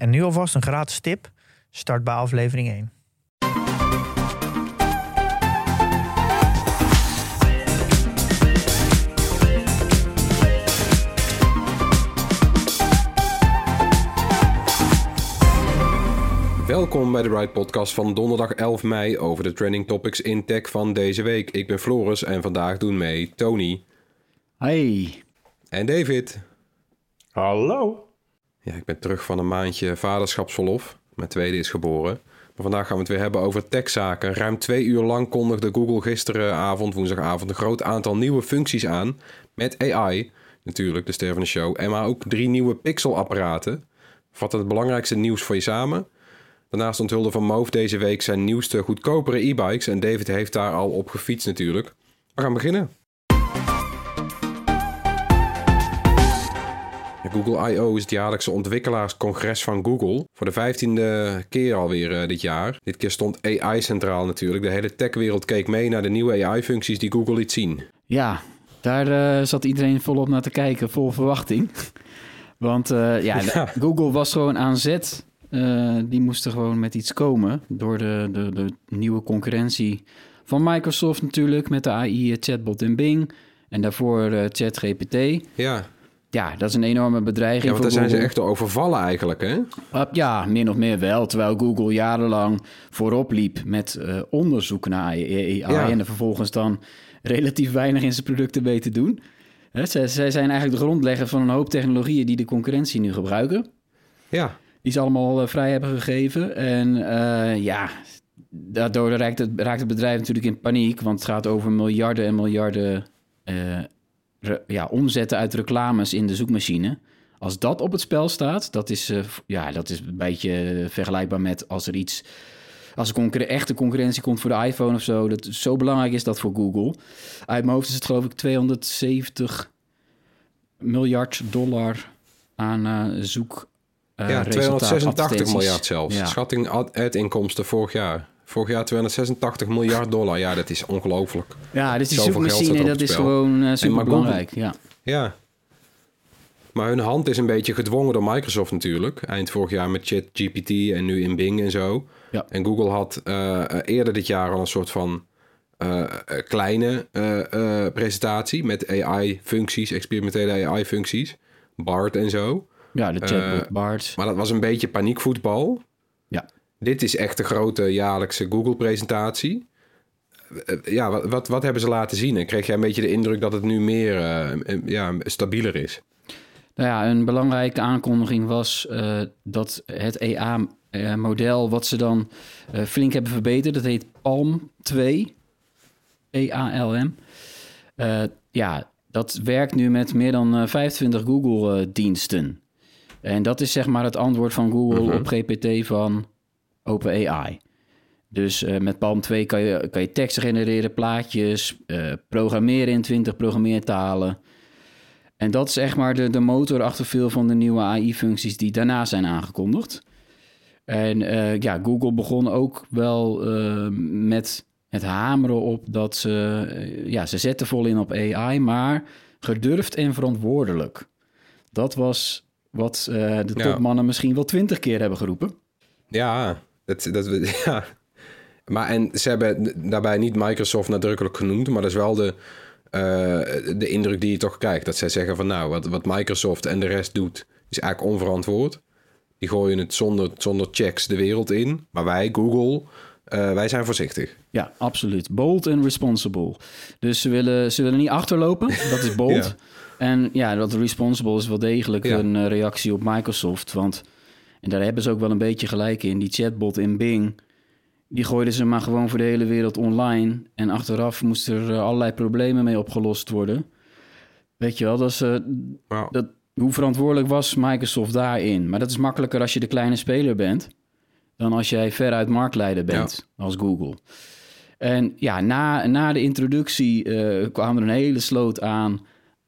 En nu alvast een gratis tip. Start bij aflevering 1. Welkom bij de Ride Podcast van donderdag 11 mei over de trending topics in tech van deze week. Ik ben Floris en vandaag doen mee Tony Hey. en David. Hallo. Ja, ik ben terug van een maandje vaderschapsverlof. Mijn tweede is geboren. Maar vandaag gaan we het weer hebben over techzaken. Ruim twee uur lang kondigde Google gisteravond, woensdagavond, een groot aantal nieuwe functies aan. Met AI, natuurlijk, de ster van de show. En maar ook drie nieuwe Pixel-apparaten. Vatten het belangrijkste nieuws voor je samen. Daarnaast onthulde Van Moof deze week zijn nieuwste goedkopere e-bikes. En David heeft daar al op gefietst natuurlijk. We gaan beginnen. Google I.O. is het jaarlijkse ontwikkelaarscongres van Google. Voor de vijftiende keer alweer eh, dit jaar. Dit keer stond AI centraal natuurlijk. De hele techwereld keek mee naar de nieuwe AI-functies die Google liet zien. Ja, daar eh, zat iedereen volop naar te kijken, vol verwachting. Want eh, ja, Ja. Google was gewoon aan zet. Die moesten gewoon met iets komen door de, de, de nieuwe concurrentie van Microsoft natuurlijk met de AI-chatbot in Bing. En daarvoor ChatGPT. Ja, Ja, dat is een enorme bedreiging ja want daar zijn ze echt overvallen eigenlijk, hè? Uh, ja, min of meer wel. Terwijl Google jarenlang voorop liep met eh, onderzoek naar AI. Ja. En er vervolgens dan relatief weinig in zijn producten weet te doen. Hè, zij, zij zijn eigenlijk de grondlegger van een hoop technologieën die de concurrentie nu gebruiken. Ja, Die ze allemaal eh, vrij hebben gegeven. En eh, ja, daardoor raakt het, raakt het bedrijf natuurlijk in paniek. Want het gaat over miljarden en miljarden ja, omzetten uit reclames in de zoekmachine. Als dat op het spel staat, dat is, eh, ja, dat is een beetje vergelijkbaar met als er iets. Als er echte concurrentie komt voor de iPhone of zo. Dat, zo belangrijk is dat voor Google. Uit mijn hoofd is het geloof ik 270 miljard dollar aan eh, zoek. eh, ja resultaat 286 advertenties. miljard zelfs. Ja. Schatting ad- ad-inkomsten vorig jaar. Vorig jaar 286 miljard dollar. Ja, dat is ongelooflijk. Ja, dus die Zoveel zoekmachine, dat is gewoon eh, super belangrijk. Ja. Ja. Maar hun hand is een beetje gedwongen door Microsoft natuurlijk. Eind vorig jaar met ChatGPT en nu in Bing en zo. Ja. En Google had eh, eh, eerder dit jaar al een soort van kleine presentatie met AI-functies, experimentele AI-functies. BART en zo. ja, de chatbot Bart. Maar dat was een beetje paniekvoetbal. Dit is echt de grote jaarlijkse Google-presentatie. Eh, Ja, wat, wat, wat hebben ze laten zien? En kreeg jij een beetje de indruk dat het nu meer eh, eh, ja, stabieler is? Nou ja, een belangrijke aankondiging was dat het EA-model, wat ze dan flink hebben verbeterd, dat heet Palm 2, E-A-L-M. Ja, dat werkt nu met meer dan eh, 25 Google-diensten. en dat is zeg maar het antwoord van Google Mhm. op GPT van OpenAI. Dus eh, met Palm 2 kan je, kan je teksten genereren, plaatjes, eh, programmeren in 20 programmeertalen. En dat is echt maar de, de motor achter veel van de nieuwe AI-functies die daarna zijn aangekondigd. En eh, ja, Google begon ook wel met het hameren op dat ze... ja, ze zetten vol in op AI, maar gedurfd en verantwoordelijk. Dat was wat de Ja. topmannen misschien wel twintig keer hebben geroepen. Ja, dat, dat, ja. Maar en ze hebben daarbij niet Microsoft nadrukkelijk genoemd, maar dat is wel de, eh, de indruk die je toch krijgt. Dat zij zeggen van nou, wat, wat Microsoft en de rest doet, is eigenlijk onverantwoord. Die gooien het zonder, zonder checks de wereld in. Maar wij, Google, eh, wij zijn voorzichtig. Ja, absoluut. Bold en responsible. Dus ze willen, ze willen niet achterlopen. Dat is bold. Ja. En ja, dat responsible is wel degelijk Ja. een eh, reactie op Microsoft. Want, en daar hebben ze ook wel een beetje gelijk in. Die chatbot in Bing, die gooiden ze maar gewoon voor de hele wereld online. En achteraf moesten er eh, allerlei problemen mee opgelost worden. Weet je wel, dat is, eh, dat, hoe verantwoordelijk was Microsoft daarin? Maar dat is makkelijker als je de kleine speler bent... dan als jij veruit marktleider bent als Google. En ja, na, na de introductie uh, kwam er een hele sloot aan,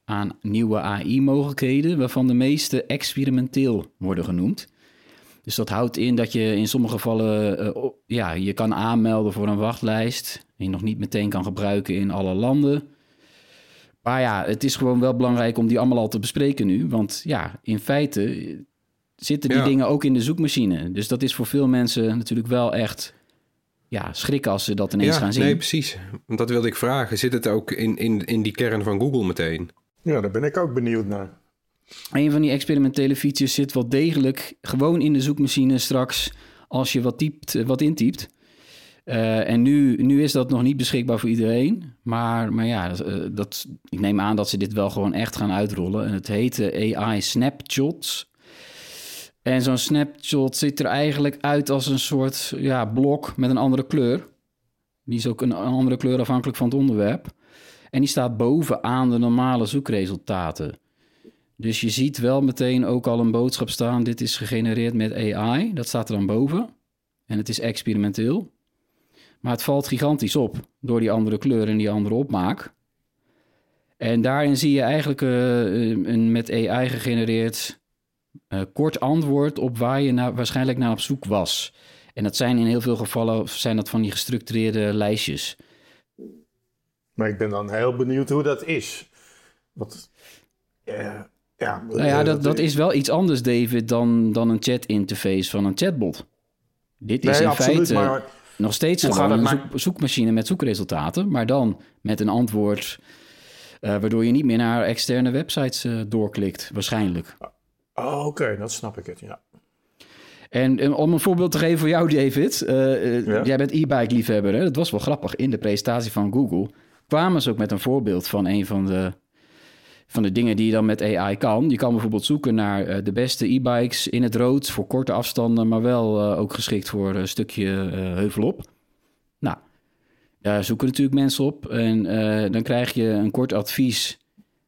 aan nieuwe AI-mogelijkheden... waarvan de meeste experimenteel worden genoemd. Dus dat houdt in dat je in sommige gevallen uh, ja, je kan aanmelden voor een wachtlijst... die je nog niet meteen kan gebruiken in alle landen... Maar ja, het is gewoon wel belangrijk om die allemaal al te bespreken nu. Want ja, in feite zitten die dingen ook in de zoekmachine. Dus dat is voor veel mensen natuurlijk wel echt ja, schrikken als ze dat ineens gaan zien. Nee, precies. Dat wilde ik vragen. Zit het ook in, in, in die kern van Google meteen? Ja, daar ben ik ook benieuwd naar. Een van die experimentele features zit wel degelijk gewoon in de zoekmachine straks als je wat, typt, wat intypt. Uh, en nu, nu is dat nog niet beschikbaar voor iedereen. Maar, maar ja, dat, uh, dat, ik neem aan dat ze dit wel gewoon echt gaan uitrollen. En het heet AI Snapshots. En zo'n snapshot ziet er eigenlijk uit als een soort ja, blok met een andere kleur. Die is ook een andere kleur afhankelijk van het onderwerp. En die staat bovenaan de normale zoekresultaten. Dus je ziet wel meteen ook al een boodschap staan: dit is gegenereerd met AI. Dat staat er dan boven. En het is experimenteel. Maar het valt gigantisch op door die andere kleur en die andere opmaak. En daarin zie je eigenlijk uh, een met AI gegenereerd uh, kort antwoord op waar je waarschijnlijk naar op zoek was. En dat zijn in heel veel gevallen zijn dat van die gestructureerde lijstjes. Maar ik ben dan heel benieuwd hoe dat is. Wat, ja, nou ja, dat, dat is wel iets anders, David, dan, dan een chat interface van een chatbot. Dit is nee, in absoluut, feite maar nog steeds gewoon een zoek- zoekmachine met zoekresultaten, maar dan met een antwoord eh, waardoor je niet meer naar externe websites eh, doorklikt, waarschijnlijk. Oh, oké, dat snap ik het, ja. En, en om een voorbeeld te geven voor jou, David. eh, eh, Ja. Jij bent e-bike liefhebber, hè? Dat was wel grappig. In de presentatie van Google kwamen ze ook met een voorbeeld van een van de, van de dingen die je dan met AI kan. Je kan bijvoorbeeld zoeken naar eh, de beste e-bikes in het rood voor korte afstanden, maar wel eh, ook geschikt voor een stukje eh, heuvelop. Nou, daar zoeken natuurlijk mensen op. En dan krijg je een kort advies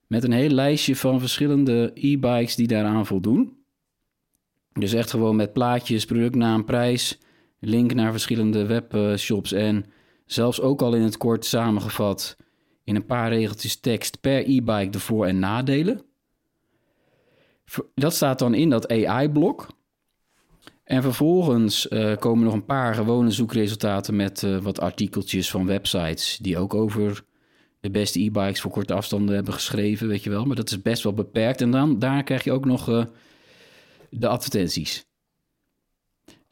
met een heel lijstje van verschillende e-bikes die daaraan voldoen. Dus echt gewoon met plaatjes, productnaam, prijs, link naar verschillende webshops en zelfs ook al in het kort samengevat in een paar regeltjes tekst per e-bike de voor- en nadelen. Dat staat dan in dat AI-blok. En vervolgens eh, komen nog een paar gewone zoekresultaten met eh, wat artikeltjes van websites die ook over de beste e-bikes voor korte afstanden hebben geschreven, weet je wel. Maar dat is best wel beperkt. En dan daar krijg je ook nog eh, de advertenties.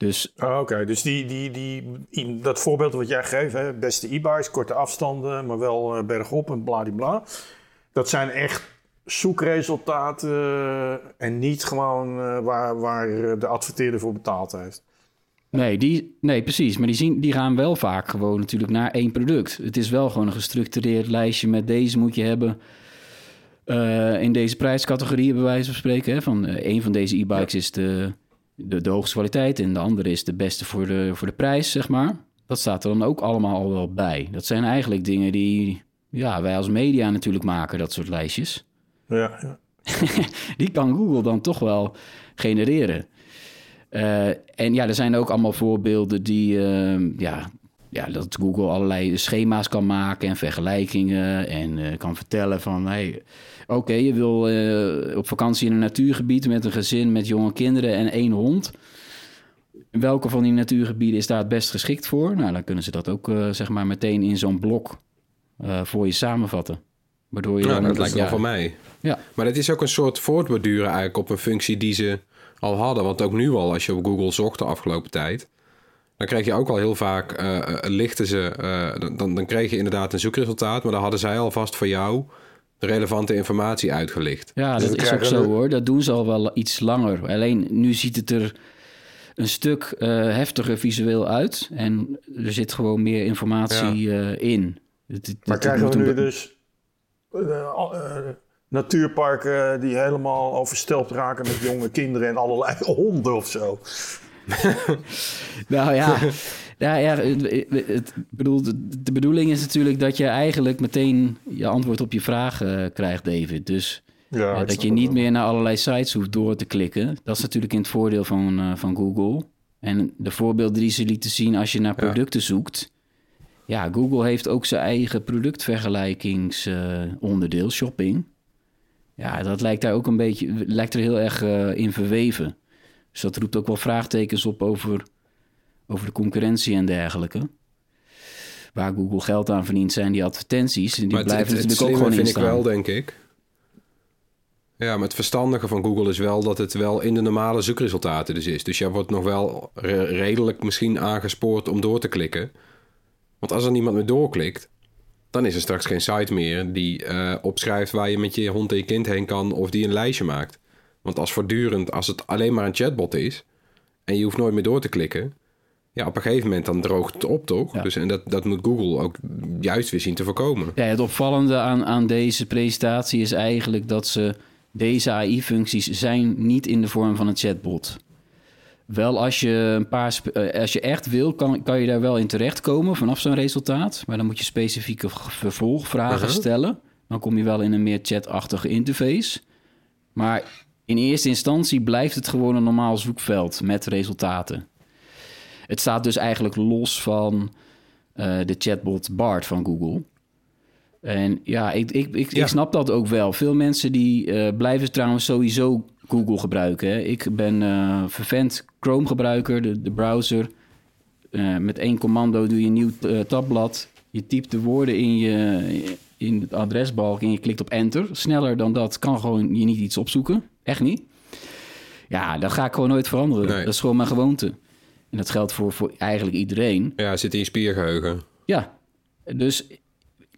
Dus Oh, Oké, dus die, die, die, dat voorbeeld wat jij geeft, hè, beste e-bikes, korte afstanden, maar wel eh, bergop en bladibla. Dat zijn echt zoekresultaten eh, en niet gewoon eh, waar, waar de adverteerder voor betaald heeft. Nee, die, nee, precies. Maar die, zien, die gaan wel vaak gewoon natuurlijk naar één product. Het is wel gewoon een gestructureerd lijstje met deze moet je hebben. in deze prijscategorieën, bij wijze van spreken. Hè? Van een van deze e-bikes is de, de, de hoogste kwaliteit en de andere is de beste voor de, voor de prijs, zeg maar. Dat staat er dan ook allemaal al wel bij. Dat zijn eigenlijk dingen die ja, wij als media natuurlijk maken, dat soort lijstjes. Ja, ja. die kan Google dan toch wel genereren. Eh, en ja, er zijn ook allemaal voorbeelden die, eh, ja, ja, dat Google allerlei schema's kan maken en vergelijkingen en eh, kan vertellen van, hey, oké, je wil eh, op vakantie in een natuurgebied met een gezin met jonge kinderen en één hond. Welke van die natuurgebieden is daar het best geschikt voor? Nou, dan kunnen ze dat ook eh, zeg maar meteen in zo'n blok eh, voor je samenvatten. Waardoor je dan- dat lijkt wel ja, van mij. Ja, Maar het is ook een soort voortborduren eigenlijk op een functie die ze al hadden. Want ook nu al, als je op Google zocht de afgelopen tijd... dan kreeg je ook al heel vaak, lichten ze... eh, dan, dan kreeg je inderdaad een zoekresultaat... maar dan hadden zij alvast voor jou de relevante informatie uitgelicht. Ja, Dus dat is ook zo hoor. Dat doen ze al wel iets langer. Alleen nu ziet het er een stuk eh, heftiger visueel uit. En er zit gewoon meer informatie eh, in. Het- het- Maar het krijgen we nu dus eh, eh, natuurparken die helemaal overstelpt raken met jonge kinderen en allerlei honden of zo? Nou ja, ja, ja het, het- bedoel, de, bedoeling is natuurlijk dat je eigenlijk meteen je antwoord op je vraag eh, krijgt, David. Dus Ja, ik dat je niet wel. meer naar allerlei sites hoeft door te klikken. Dat is natuurlijk in het voordeel van, eh, van Google. En de voorbeelden die ze lieten zien als je naar Ja. producten zoekt. Ja, Google heeft ook zijn eigen productvergelijkingsonderdeel, shopping. Ja, dat lijkt daar ook een beetje, lijkt er heel erg eh, in verweven. Dus dat roept ook wel vraagtekens op over, over de concurrentie en dergelijke. Waar Google geld aan verdient zijn die advertenties. En die Maar blijven het, het natuurlijk ook gewoon in vind ik wel, denk ik. Ja, maar het verstandige van Google is wel dat het wel in de normale zoekresultaten dus is. Dus jij wordt nog wel re- redelijk misschien aangespoord om door te klikken. Want als er niemand meer doorklikt, dan is er straks geen site meer die eh, opschrijft waar je met je hond en je kind heen kan of die een lijstje maakt. Want als voortdurend, als het alleen maar een chatbot is en je hoeft nooit meer door te klikken, ja, op een gegeven moment dan droogt het op, toch? Ja. Dus en dat, dat moet Google ook juist weer zien te voorkomen. Ja, het opvallende aan, aan deze presentatie is eigenlijk dat ze deze AI-functies zijn niet in de vorm van een chatbot. Wel als je een paar eh, als je echt wil, kan, kan je daar wel in terechtkomen vanaf zo'n resultaat. Maar dan moet je specifieke vervolgvragen Uh-huh. stellen. Dan kom je wel in een meer chatachtige interface. Maar in eerste instantie blijft het gewoon een normaal zoekveld met resultaten. Het staat dus eigenlijk los van eh, de chatbot Bart van Google. En ja, ik, ik, ik, Ja. ik snap dat ook wel. Veel mensen die eh, blijven trouwens sowieso Google gebruiken. Hè. Ik ben eh vervent Chrome-gebruiker, de, de browser. Met één commando doe je een nieuw tabblad. Je typt de woorden in, je, in het adresbalk en je klikt op enter. Sneller dan dat kan gewoon je niet iets opzoeken. Echt niet. Ja, dat ga ik gewoon nooit veranderen. Nee. Dat is gewoon mijn gewoonte. En dat geldt voor, voor eigenlijk iedereen. Ja, zit in je spiergeheugen. Ja, dus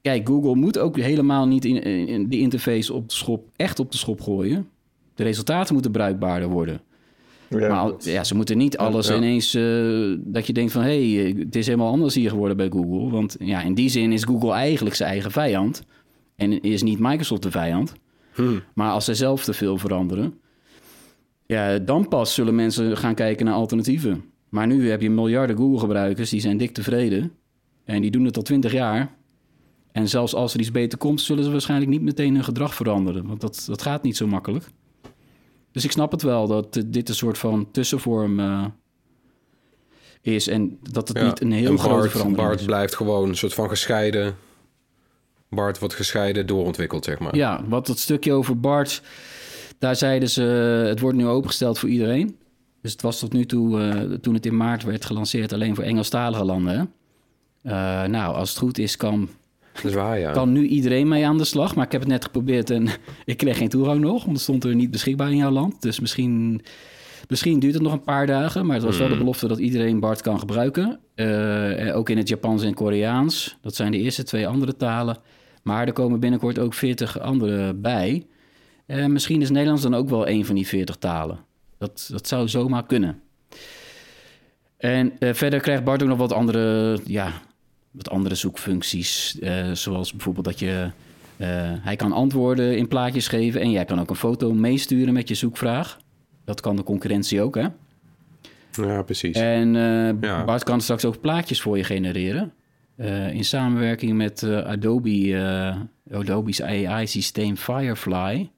kijk, Google moet ook helemaal niet in, in die interface op de schop, echt op de schop gooien. De resultaten moeten bruikbaarder worden. Ja, maar ja, ze moeten niet alles ja. ineens eh, dat je denkt van hé, hey, het is helemaal anders hier geworden bij Google. Want ja, in die zin is Google eigenlijk zijn eigen vijand. En is niet Microsoft de vijand. Hm. Maar als zij zelf te veel veranderen, ja, dan pas zullen mensen gaan kijken naar alternatieven. Maar nu heb je miljarden Google-gebruikers, die zijn dik tevreden. En die doen het al twintig jaar. En zelfs als er iets beter komt, zullen ze waarschijnlijk niet meteen hun gedrag veranderen. Want dat, dat gaat niet zo makkelijk. Dus ik snap het wel dat eh, dit een soort van tussenvorm eh, is. En dat het Ja. niet een heel grote Bart, verandering Bart is. blijft gewoon een soort van gescheiden. Bart wordt gescheiden doorontwikkeld, zeg maar. Ja, wat dat stukje over Bart, daar zeiden ze, het wordt nu opengesteld voor iedereen. Dus het was tot nu toe, eh, toen het in maart werd gelanceerd, alleen voor Engelstalige landen. Eh, nou, als het goed is, kan, Dat is waar, ja. kan nu iedereen mee aan de slag. Maar ik heb het net geprobeerd en ik kreeg geen toegang nog, want het stond er niet beschikbaar in jouw land. Dus misschien, misschien duurt het nog een paar dagen, maar het was wel de belofte dat iedereen Bart kan gebruiken. Eh, en ook in het Japans en Koreaans. Dat zijn de eerste twee andere talen. Maar er komen binnenkort ook 40 andere bij. Eh, misschien is Nederlands dan ook wel een van die 40 talen. Dat, dat zou zomaar kunnen. En eh, verder krijgt Bart ook nog wat andere, ja, wat andere zoekfuncties. eh, zoals bijvoorbeeld dat je... eh, hij kan antwoorden in plaatjes geven... en jij kan ook een foto meesturen met je zoekvraag. Dat kan de concurrentie ook, hè? Ja, precies. En eh, Ja. Bart kan straks ook plaatjes voor je genereren. Eh, in samenwerking met eh, Adobe, eh, Adobe's AI-systeem Firefly.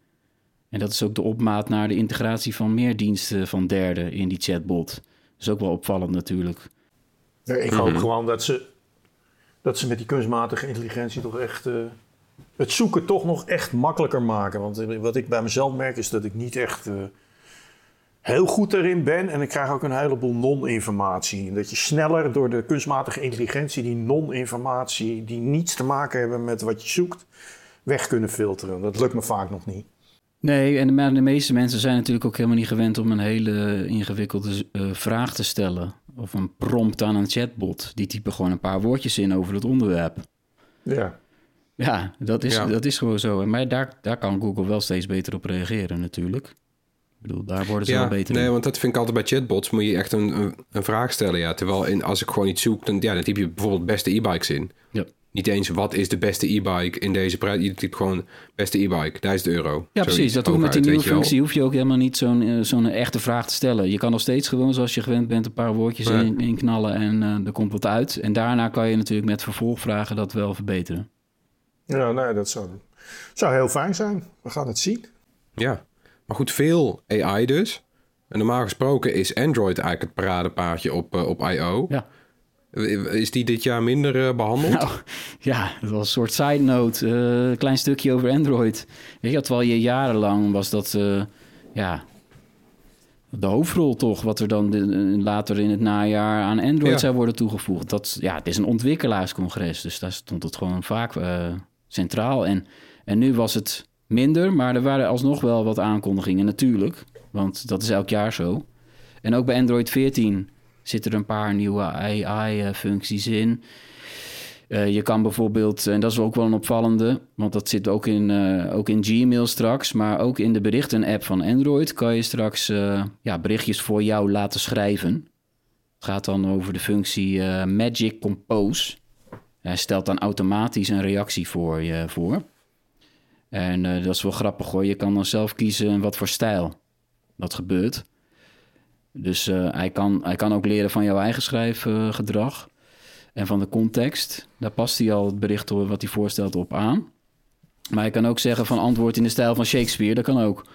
En dat is ook de opmaat naar de integratie van meer diensten van derden in die chatbot. Dat is ook wel opvallend natuurlijk. Ja, ik hoop Mhm. gewoon dat ze, dat ze met die kunstmatige intelligentie toch echt eh, het zoeken toch nog echt makkelijker maken. Want eh, wat ik bij mezelf merk is dat ik niet echt eh, heel goed erin ben. En ik krijg ook een heleboel non-informatie. Dat je sneller door de kunstmatige intelligentie die non-informatie, die niets te maken hebben met wat je zoekt, weg kunnen filteren. Dat lukt me vaak nog niet. Nee, en de, meeste mensen zijn natuurlijk ook helemaal niet gewend om een hele ingewikkelde vraag te stellen. Of een prompt aan een chatbot. Die typen gewoon een paar woordjes in over het onderwerp. Ja. Ja, dat is, Ja. Dat is gewoon zo. Maar daar, daar kan Google wel steeds beter op reageren natuurlijk. Ik bedoel, daar worden ze ja, wel beter nee, in. want dat vind ik altijd bij chatbots. Moet je echt een, een, een vraag stellen. Ja. Terwijl in, als ik gewoon iets zoek, dan, ja, dan typ je bijvoorbeeld beste e-bikes in. Ja. Niet eens wat is de beste e-bike in deze prijs. Je typt gewoon beste e-bike, 1000 euro. Ja, precies. Dat hoeft met die nieuwe functie hoef je ook helemaal niet zo'n eh, zo'n echte vraag te stellen. Je kan nog steeds gewoon, zoals je gewend bent, een paar woordjes Ja. in, in knallen en eh, er komt wat uit. En daarna kan je natuurlijk met vervolgvragen dat wel verbeteren. Ja, nee, dat zou, zou heel fijn zijn. We gaan het zien. Ja, maar goed, veel AI dus. En normaal gesproken is Android eigenlijk het paradepaardje op, eh, op I.O. Ja. Is die dit jaar minder eh, behandeld? Nou, ja, dat was een soort side note. Een klein stukje over Android. Weet je, terwijl je jarenlang was dat, eh, ja, de hoofdrol toch, wat er dan later in het najaar aan Android Ja. zou worden toegevoegd. Dat, ja, het is een ontwikkelaarscongres, dus daar stond het gewoon vaak centraal. En, en nu was het minder, maar er waren alsnog wel wat aankondigingen natuurlijk. Want dat is elk jaar zo. En ook bij Android 14 zitten er een paar nieuwe AI-functies in. Eh, je kan bijvoorbeeld, en dat is ook wel een opvallende, want dat zit ook in, eh, ook in Gmail straks, maar ook in de berichten-app van Android kan je straks eh, ja, berichtjes voor jou laten schrijven. Het gaat dan over de functie Magic Compose. Hij stelt dan automatisch een reactie voor je voor. En dat is wel grappig hoor. Je kan dan zelf kiezen wat voor stijl dat gebeurt. Dus eh, hij, kan, hij kan ook leren van jouw eigen schrijfgedrag en van de context. Daar past hij al het bericht wat hij voorstelt op aan. Maar hij kan ook zeggen van antwoord in de stijl van Shakespeare. Dat kan ook.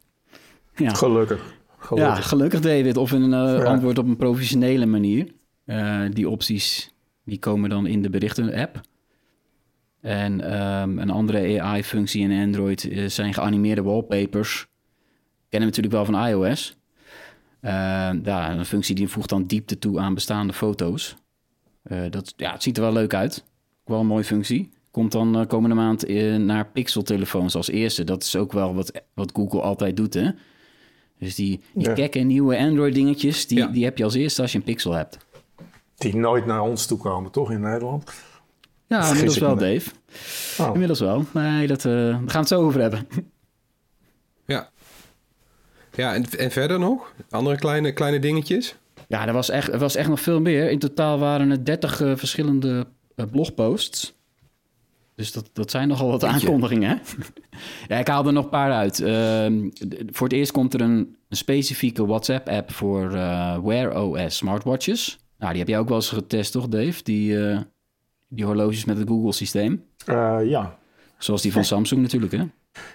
ja. Gelukkig. Gelukkig. Ja, gelukkig David. Of in een eh, Ja. antwoord op een professionele manier. Eh, die opties die komen dan in de berichten-app. En ehm, een andere AI-functie in Android eh, zijn geanimeerde wallpapers. Kennen we natuurlijk wel van iOS. Eh, ja, een functie die voegt dan diepte toe aan bestaande foto's. Eh, dat, ja, het ziet er wel leuk uit. Wel een mooie functie. Komt dan eh, komende maand naar Pixel-telefoons als eerste. Dat is ook wel wat, wat Google altijd doet, hè? Dus die, die Ja. gekke nieuwe Android-dingetjes, die, Ja. die heb je als eerste als je een Pixel hebt. Die nooit naar ons toe komen, toch, in Nederland? Ja, inmiddels wel? Dave. Oh. Inmiddels wel. Nee, dat, daar gaan we het zo over hebben. Ja. En, en verder nog? Andere kleine, kleine dingetjes? Ja, er was, echt, er was echt nog veel meer. In totaal waren het 30 eh, verschillende eh, blogposts. Dus dat, dat zijn nogal wat aankondigingen, hè? ja, ik haal er nog een paar uit. Ehm, voor het eerst komt er een, een specifieke WhatsApp-app voor eh, Wear OS smartwatches. Nou, die heb jij ook wel eens getest, toch, Dave? Die, eh, die horloges met het Google-systeem. Eh, ja. Zoals die van Samsung natuurlijk, hè?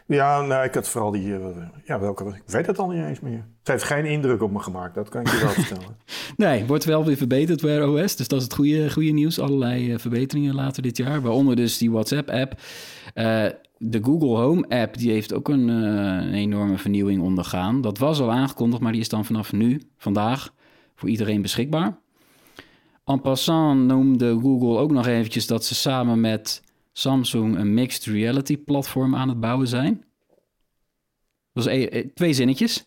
Ja, nou, ik had vooral die... eh, ja, welke... Ik weet het al niet eens meer. Het heeft geen indruk op me gemaakt, dat kan ik je wel vertellen. Nee, wordt wel weer verbeterd, Wear OS. Dus dat is het goede, goede nieuws. Allerlei eh, verbeteringen later dit jaar. Waaronder dus die WhatsApp-app. Eh, de Google Home-app die heeft ook een, een enorme vernieuwing ondergaan. Dat was al aangekondigd, maar die is dan vanaf nu, vandaag, voor iedereen beschikbaar. En passant noemde Google ook nog eventjes dat ze samen met Samsung een mixed reality platform aan het bouwen zijn. Dat was e- eh, twee zinnetjes.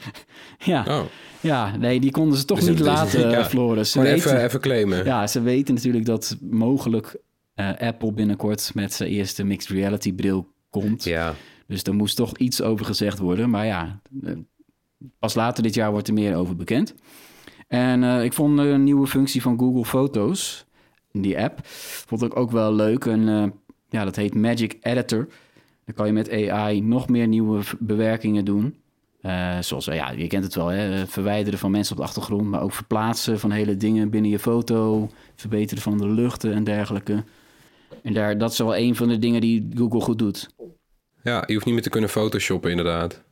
ja. Oh, Ja, nee, die konden ze toch Dus niet is- laten, ja. Floris. Ze weten, even, even claimen. ja, ze weten natuurlijk dat mogelijk eh, Apple binnenkort met zijn eerste mixed reality bril komt. Ja. Dus er moest toch iets over gezegd worden. Maar ja, eh, pas later dit jaar wordt er meer over bekend. En eh, ik vond een nieuwe functie van Google Foto's die app. Vond ik ook wel leuk. En eh, ja, dat heet Magic Editor. Dan kan je met AI nog meer nieuwe bewerkingen doen. Eh, zoals, eh, ja, je kent het wel, hè? verwijderen van mensen op de achtergrond, maar ook verplaatsen van hele dingen binnen je foto, verbeteren van de luchten en dergelijke. En daar, dat is wel een van de dingen die Google goed doet. ja, je hoeft niet meer te kunnen photoshoppen inderdaad.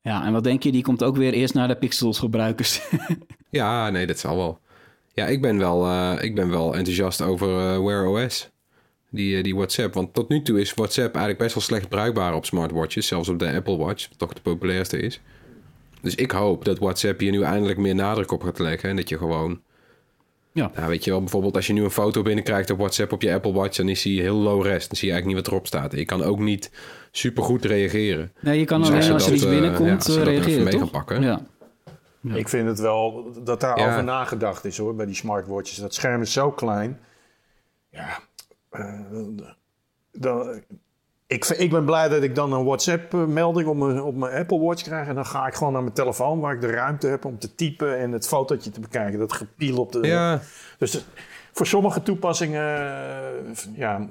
Ja, en wat denk je? Die komt ook weer eerst naar de Pixels gebruikers. Ja, nee, dat zal wel. Ja, ik ben wel, eh, ik ben wel enthousiast over eh, Wear OS. Die, eh, die WhatsApp. Want tot nu toe is WhatsApp eigenlijk best wel slecht bruikbaar op smartwatches. Zelfs op de Apple Watch, wat toch de populairste is. Dus ik hoop dat WhatsApp hier nu eindelijk meer nadruk op gaat leggen. En dat je gewoon... Ja. Nou, weet je wel, bijvoorbeeld als je nu een foto binnenkrijgt op WhatsApp op je Apple Watch... dan is die heel low res. Dan zie je eigenlijk niet wat erop staat. Je kan ook niet super goed reageren. nee, je kan Dus alleen ze als er iets eh, ja, binnenkomt als ze dat even reageren, mee toch? gaan pakken. Ja. Ja. Ik vind het wel dat daar Ja. over nagedacht is hoor, bij die smartwatches. Dat scherm is zo klein. Ja, eh, dan, ik, ik ben blij dat ik dan een WhatsApp-melding op mijn, op mijn Apple Watch krijg. En dan ga ik gewoon naar mijn telefoon waar ik de ruimte heb om te typen en het fotootje te bekijken. Dat gepiel op de. Ja, Dus eh, voor sommige toepassingen eh, ja,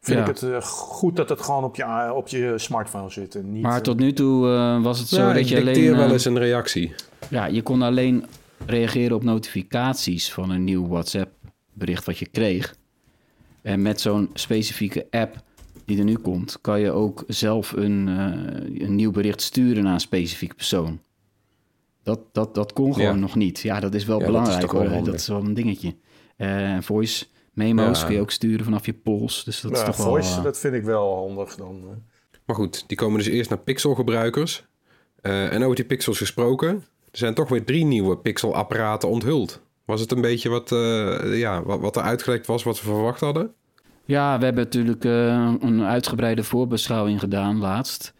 vind Ja. ik het eh, goed dat het gewoon op je, op je smartphone zit. En niet, Maar tot nu toe eh, was het zo ja dat je alleen... wel eh, eens een reactie. Ja, je kon alleen reageren op notificaties van een nieuw WhatsApp-bericht wat je kreeg. En met zo'n specifieke app die er nu komt, kan je ook zelf een, eh, een nieuw bericht sturen naar een specifieke persoon. Dat, dat, dat kon gewoon Ja. nog niet. Ja, dat is wel Ja, dat is belangrijk wel hoor. handig. Dat is wel een dingetje. Eh, voice memo's Ja. kun je ook sturen vanaf je pols. Dus dat is toch voice, wel... eh, dat vind ik wel handig dan. eh. Maar goed, die komen dus eerst naar Pixel-gebruikers. Eh, en over die Pixels gesproken, er zijn toch weer drie nieuwe Pixel-apparaten onthuld. Was het een beetje wat, eh, ja, wat, wat er uitgelekt was, wat we verwacht hadden? Ja, we hebben natuurlijk eh, een uitgebreide voorbeschouwing gedaan laatst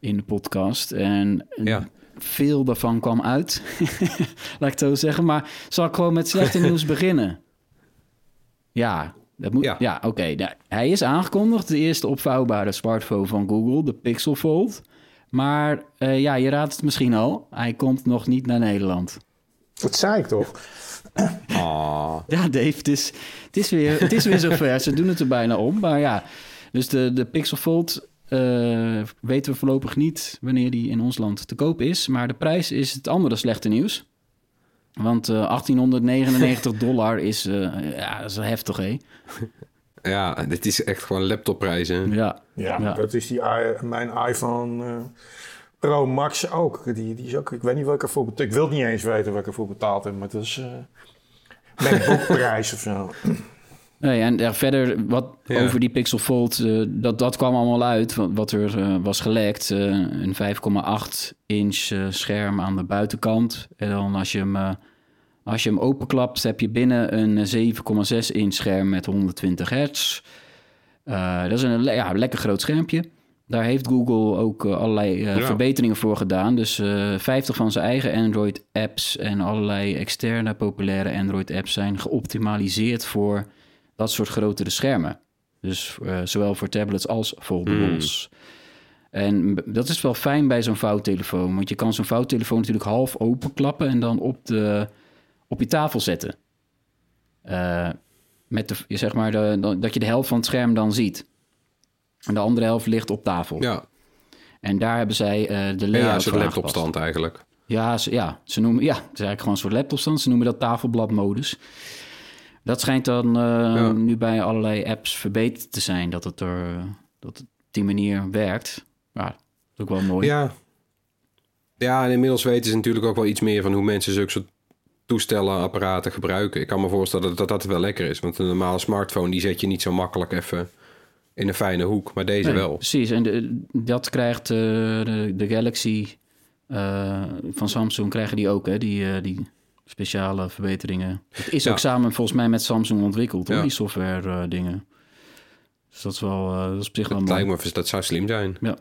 in de podcast. En Ja. veel daarvan kwam uit, laat ik het zo zeggen. Maar zal ik gewoon met slechte nieuws beginnen? Ja, dat moet, Ja. ja. oké. Nou, hij is aangekondigd, de eerste opvouwbare smartphone van Google, de Pixel Fold. Maar eh, ja, je raadt het misschien al, hij komt nog niet naar Nederland. Dat zei ik toch? Ah. Ja, Dave, het is, het is, weer, het is weer zover. Ze doen het er bijna om. Maar ja, dus de, de Pixel Fold eh, weten we voorlopig niet wanneer die in ons land te koop is. Maar de prijs is het andere slechte nieuws. Want eh 1899 dollar is, eh, ja, dat is heftig, hè? Ja, dit is echt gewoon laptopprijzen. Ja, Ja, Ja. dat is die, mijn iPhone eh, Pro Max ook. Die, die is ook. Ik weet niet welke ervoor betaald Ik wil het niet eens weten welke ik ervoor betaald heb, maar het is uh, MacBook-prijs of zo. Nee, en ja, verder wat Ja. over die Pixel Fold, eh, dat, dat kwam allemaal uit. Wat, wat er eh, was gelekt, eh, een 5,8 inch scherm aan de buitenkant. En dan als je hem, als je hem openklapt, heb je binnen een eh, 7,6 inch scherm met 120 hertz. Dat is een ja, lekker groot schermpje. Daar heeft Google ook allerlei Ja. verbeteringen voor gedaan. Dus eh 50 van zijn eigen Android-apps en allerlei externe populaire Android-apps zijn geoptimaliseerd voor dat soort grotere schermen. Dus eh, zowel voor tablets als foldables. En b- dat is wel fijn bij zo'n vouwtelefoon. Want je kan zo'n vouwtelefoon natuurlijk half openklappen en dan op, de, op je tafel zetten. Eh, met de, je zeg maar de, dat je de helft van het scherm dan ziet. En de andere helft ligt op tafel. Ja, En daar hebben zij eh de ja layout voor laptopstand eigenlijk. ja, ze, ja, ze noemen, ja, het is eigenlijk gewoon een soort laptopstand. Ze noemen dat tafelbladmodus. Dat schijnt dan eh, nu bij allerlei apps verbeterd te zijn, dat het er dat het op die manier werkt. Ja, dat is ook wel mooi. Ja. Ja, en inmiddels weten ze natuurlijk ook wel iets meer van hoe mensen zulke soort toestellen, apparaten gebruiken. Ik kan me voorstellen dat dat, dat wel lekker is. Want een normale smartphone, die zet je niet zo makkelijk even in een fijne hoek. Maar deze Nee, wel. Precies, en de- dat krijgt eh, de, de Galaxy eh, van Samsung krijgen die ook, hè, die, die speciale verbeteringen. Het is Ja. ook samen volgens mij met Samsung ontwikkeld, hoor, Ja. die software eh, dingen. Dus dat is wel, eh, dat is op zich wel mooi. me, dat zou slim zijn. Ja.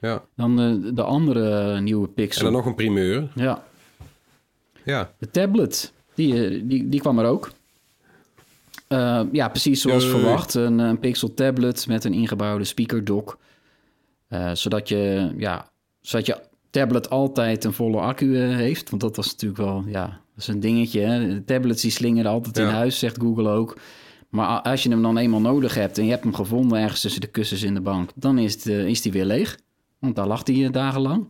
Ja. Dan eh, de andere nieuwe En Pixel. dan nog een primeur. Ja, Ja. de tablet. Die, die, die kwam er ook. Ja, precies zoals verwacht. Een, een Pixel tablet met een ingebouwde speaker dock. Zodat, je, ja, zodat je tablet altijd een volle accu eh, heeft. Want dat was natuurlijk wel, ja, dat is een dingetje. Hè? De tablets die slingeren altijd in huis, zegt Google ook. Maar als je hem dan eenmaal nodig hebt en je hebt hem gevonden ergens tussen de kussens in de bank, dan is, het, eh, is die weer leeg. Want daar lag hij eh, dagenlang.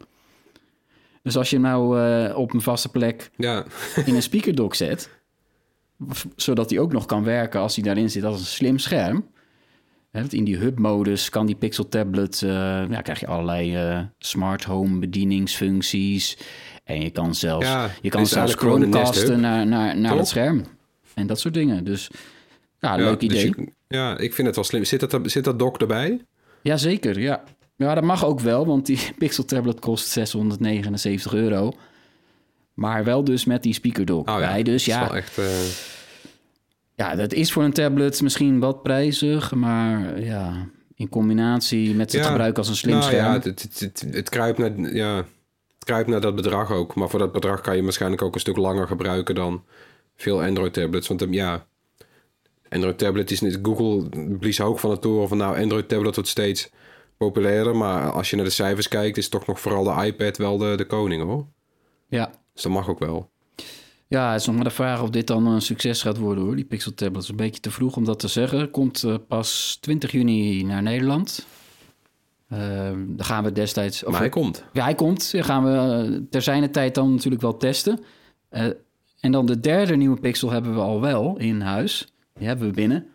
Dus als je hem nou op een vaste plek Ja. in een speakerdock zet, zodat hij ook nog kan werken als hij daarin zit als een slim scherm. In die hub-modus kan die Pixel tablet, eh ja, krijg je allerlei eh, smart home bedieningsfuncties. En je kan zelfs, Ja, je kan zelfs Chromecasten naar, naar, naar het scherm. En dat soort dingen. Dus ja, ja, leuk dus idee. je- ja, ik vind het wel slim. Zit dat, er- zit dat dock erbij? Jazeker, ja. Ja, dat mag ook wel, want die Pixel tablet kost 679 euro. Maar wel dus met die speakerdock Oh ja, bij. Dus dat is ja, wel echt... eh, Ja, dat is voor een tablet misschien wat prijzig, maar ja, in combinatie met het Ja, gebruik als een slim nou scherm. ja, het, het, het, het, het kruipt naar, ja, het kruipt naar dat bedrag ook. Maar voor dat bedrag kan je waarschijnlijk ook een stuk langer gebruiken dan veel Android-tablets. Want eh, ja, Android-tablet is niet... Google blies hoog van de toren van... nou, Android-tablet wordt steeds populairder. Maar als je naar de cijfers kijkt... is toch nog vooral de iPad wel de, de koning, hoor. Ja. Dus dat mag ook wel. Ja, het is nog maar de vraag of dit dan een succes gaat worden hoor, die Pixel tablet. Is een beetje te vroeg om dat te zeggen. Komt eh, pas 20 juni naar Nederland. Uh, daar gaan we destijds... of- Maar hij komt. Ja, hij komt. Dan gaan we eh, ter zijne tijd dan natuurlijk wel testen. Eh, en dan de derde nieuwe Pixel hebben we al wel in huis. Die hebben we binnen.